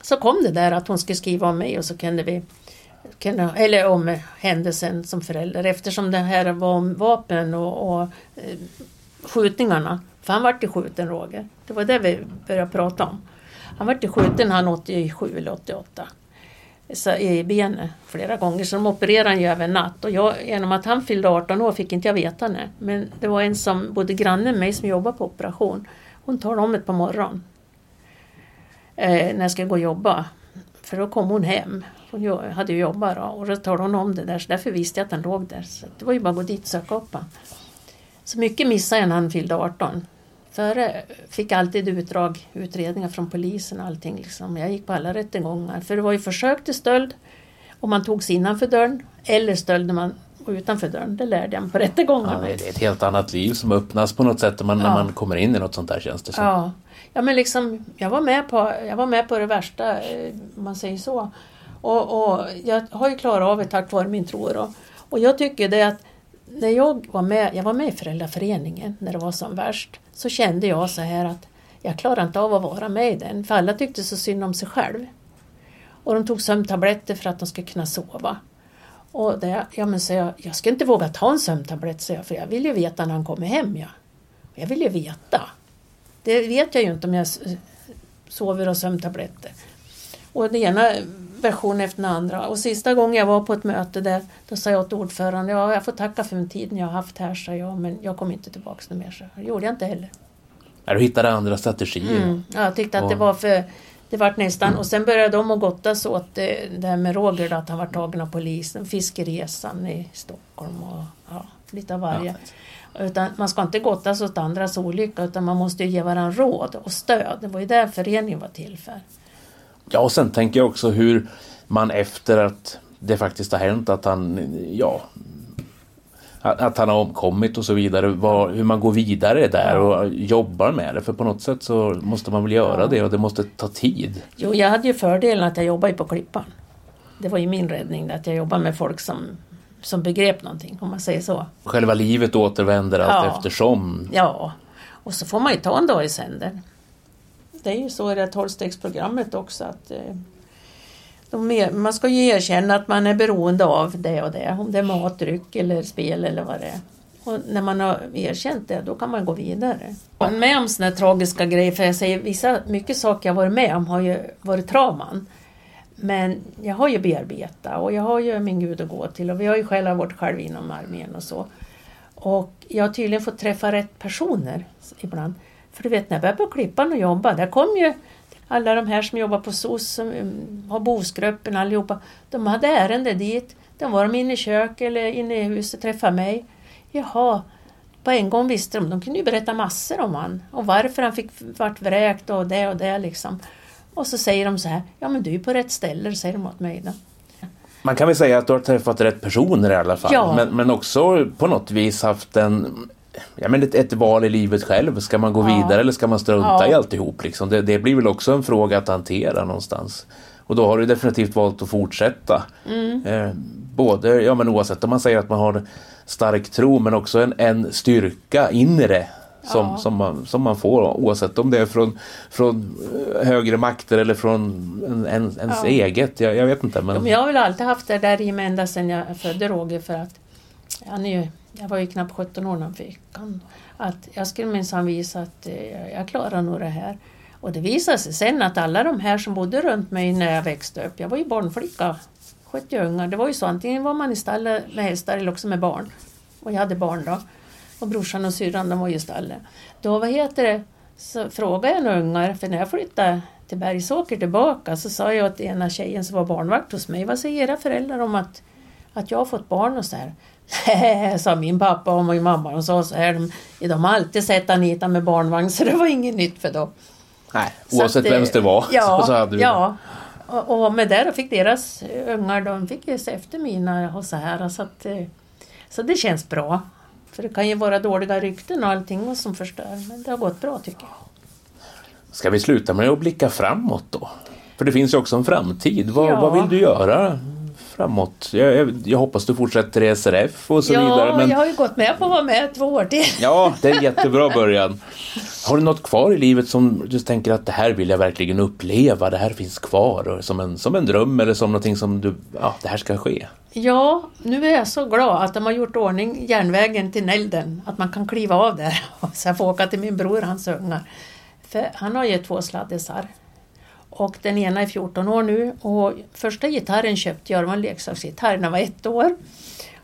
S9: så kom det där att hon skulle skriva om mig och så kunde vi kunde, eller om händelsen som förälder eftersom det här var om vapen och, och eh, skjutningarna. För han vart ju skjuten Roger. Det var det vi började prata om. Han vart ju skjuten han 87 eller 88 så, i benet flera gånger så de opererade han ju över en natt och jag, genom att han fyllde 18 år fick inte jag veta det. Men det var en som bodde granne med mig som jobbade på operation. Hon talade om det på morgonen. Eh, när jag skulle gå och jobba. För då kom hon hem. Hon hade ju jobbat då, och då talade hon om det där så därför visste jag att han låg där. Så det var ju bara att gå dit och söka upp honom. Så mycket missade jag när han fyllde 18. Före fick jag alltid utdrag, utredningar från polisen och allting. Liksom. Jag gick på alla rättegångar. För det var ju försök till stöld om man tog sig innanför dörren eller stöld när man var utanför dörren. Det lärde jag mig på
S3: Ja,
S9: rättegångarna.
S3: det är ett helt annat liv som öppnas på något sätt när man, när
S9: Ja.
S3: man kommer in i något sånt där känns det som.
S9: Ja, ja men liksom, jag var med på, jag var med på det värsta, eh, om man säger så. Och, och jag har ju klarat av det tack vare min tro. Då. Och jag tycker det att när jag var med, jag var med i föräldraföreningen när det var som värst, så kände jag så här att jag klarar inte av att vara med i den, för alla tyckte så synd om sig själv. Och de tog sömntabletter för att de skulle kunna sova. Och det, ja, men så jag, jag ska inte våga ta en sömntablett, så jag, för jag vill ju veta när han kommer hem. Ja. Jag vill ju veta. Det vet jag ju inte om jag sover och sömntabletter. Och det ena versionen efter den andra. Och sista gången jag var på ett möte där, då sa jag till ordföranden, ja jag får tacka för den tiden jag har haft här, sa jag, men jag kommer inte tillbaka något mer. Så det gjorde jag inte heller.
S3: Ja, du hittade andra strategier.
S9: Mm. Ja, jag tyckte att det
S3: Och-
S9: var för det vart nästan, och sen började de att gottas åt det, det här med Roger, då, att han var tagen av polisen, fiskeresan i Stockholm och ja, lite av varje. Utan man ska inte gottas åt andras olycka utan man måste ju ge varandra råd och stöd. Det var ju det föreningen var till för.
S3: Ja, och sen tänker jag också hur man efter att det faktiskt har hänt att han, ja, att han har omkommit och så vidare, vad, hur man går vidare där och jobbar med det. För på något sätt så måste man väl göra det och det måste ta tid.
S9: Jo, jag hade ju fördelen att jag jobbade på Klippan. Det var ju min räddning, att jag jobbade med folk som, som begrep någonting, om man säger så.
S3: Själva livet återvänder allt
S9: Ja.
S3: eftersom.
S9: Ja, och så får man ju ta en dag i sänder. Det är ju så i det här tolvstegsprogrammet också att eh, de är, man ska ju erkänna att man är beroende av det och det, om det är mat, dryck eller spel eller vad det är. Och när man har erkänt det, då kan man gå vidare. Jag har med om såna här tragiska grejer, för jag säger vissa, mycket saker jag varit med om har ju varit trauman. Men jag har ju bearbetat och jag har ju min Gud att gå till och vi har ju själva varit själv inom armén och så. Och jag har tydligen fått träffa rätt personer ibland. För du vet när jag började på Klippan och jobba, där kom ju alla de här som jobbar på SOS, som mm, har Bosgruppen allihopa. De hade ärende dit. De var de inne i köket eller inne i huset och träffade mig. Jaha, på en gång visste de. De kunde ju berätta massor om han och varför han fick vart vräkt och det och det liksom. Och så säger de så här, ja men du är på rätt ställe, säger de åt mig då.
S3: Man kan väl säga att du har träffat rätt personer i alla fall.
S9: Ja.
S3: Men, men också på något vis haft en, ja, men ett, ett val i livet själv. Ska man gå
S9: Ja.
S3: vidare eller ska man strunta
S9: Ja.
S3: i alltihop? Liksom? Det, det blir väl också en fråga att hantera någonstans. Och då har du definitivt valt att fortsätta.
S9: Mm.
S3: Eh, både, ja men oavsett om man säger att man har stark tro men också en, en styrka inre som,
S9: Ja.
S3: som, man, som man får oavsett om det är från, från eh, högre makter eller från en, en, ens
S9: Ja.
S3: eget. Jag, jag vet inte. Men...
S9: Ja, men jag har väl alltid haft det där i mig ända sedan jag födde Roger för att han är ju, jag var ju knappt 17 år när han fick han. Att jag skulle minsann visa att eh, jag klarar nog det här. Och det visade sig sen att alla de här som bodde runt mig när jag växte upp, jag var ju barnflicka, skötte ju ungar. Det var ju så, antingen var man i stallet med hästar eller också med barn. Och jag hade barn då. Och brorsan och syrran de var ju i stallet. Då, vad heter det, så frågade jag några ungar, för när jag flyttade till Bergsåker tillbaka så sa jag till ena tjejen som var barnvakt hos mig, vad säger era föräldrar om att, att jag har fått barn och så här? Sa min pappa och min mamma. De sa så här, de, de har alltid sett Anita med barnvagn så det var inget nytt för dem.
S3: Nej, oavsett vems det var
S9: Ja,
S3: så hade du
S9: ja. Och, och med det då fick deras ungar, de fick ju se efter mina och så här. Så, att, eh, så det känns bra. För det kan ju vara dåliga rykten och allting som förstör. Men det har gått bra tycker jag.
S3: Ska vi sluta med att blicka framåt då? För det finns ju också en framtid. Vad,
S9: Ja.
S3: vad vill du göra framåt? Jag, jag, jag hoppas du fortsätter i SRF och så
S9: ja,
S3: vidare. Men
S9: jag har ju gått med på att vara med två år till.
S3: ja, det är en jättebra början. Har du något kvar i livet som du tänker att det här vill jag verkligen uppleva, det här finns kvar och som en, som en dröm eller som någonting som du, ja, det här ska ske?
S9: Ja, nu är jag så glad att de har gjort ordning järnvägen till Nälden. Att man kan kliva av där så jag får åka till min bror och hans ungar. För han har ju två sladdisar. Och den ena är 14 år nu och första gitarren köpte jag, det var en leksaksgitarr, när jag var ett år.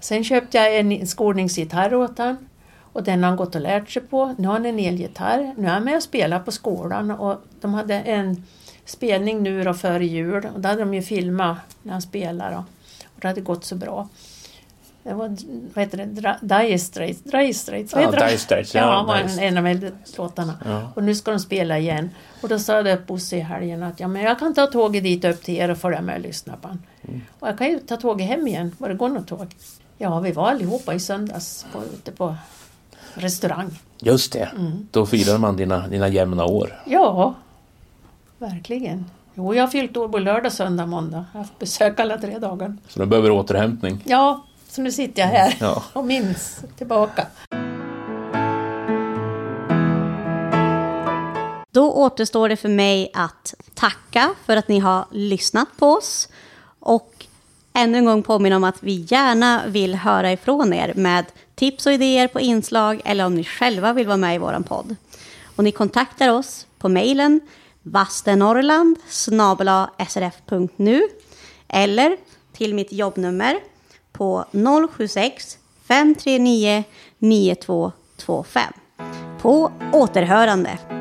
S9: Sen köpte jag en skolningsgitarr åt honom och den har han gått och lärt sig på. Nu har han en elgitarr. Nu är han med och spelar på skolan och de hade en spelning nu då före jul och då hade de ju filmat när han spelade. Och det hade gått så bra. Det var, vad heter det, Dire Straits, Dire Straits, vad heter?
S3: Dire Straits, ja,
S9: ja, var
S3: nice.
S9: en, en av äldre-låtarna.
S3: Ja.
S9: Och nu ska de spela igen. Och då sa det Bosse i helgen att ja, men jag kan ta tåget dit upp till er och följa med och lyssna på han.
S3: Mm.
S9: Och jag kan ju ta tåget hem igen, var det går något tåg. Ja, vi var allihopa i söndags på, ute på restaurang.
S3: Just det,
S9: Mm.
S3: då firar man dina, dina jämna år.
S9: Ja, verkligen. Jo, jag har fyllt år på lördag, söndag, måndag. Jag har haft besök alla tre dagar.
S3: Så du behöver återhämtning.
S9: Ja, så nu sitter jag här
S3: Ja.
S9: och minns tillbaka.
S2: Då återstår det för mig att tacka för att ni har lyssnat på oss. Och ännu en gång påminna om att vi gärna vill höra ifrån er med tips och idéer på inslag eller om ni själva vill vara med i vår podd. Och ni kontaktar oss på mejlen vastenorrland srf.nu eller till mitt jobbnummer på 076 539 9225. På återhörande.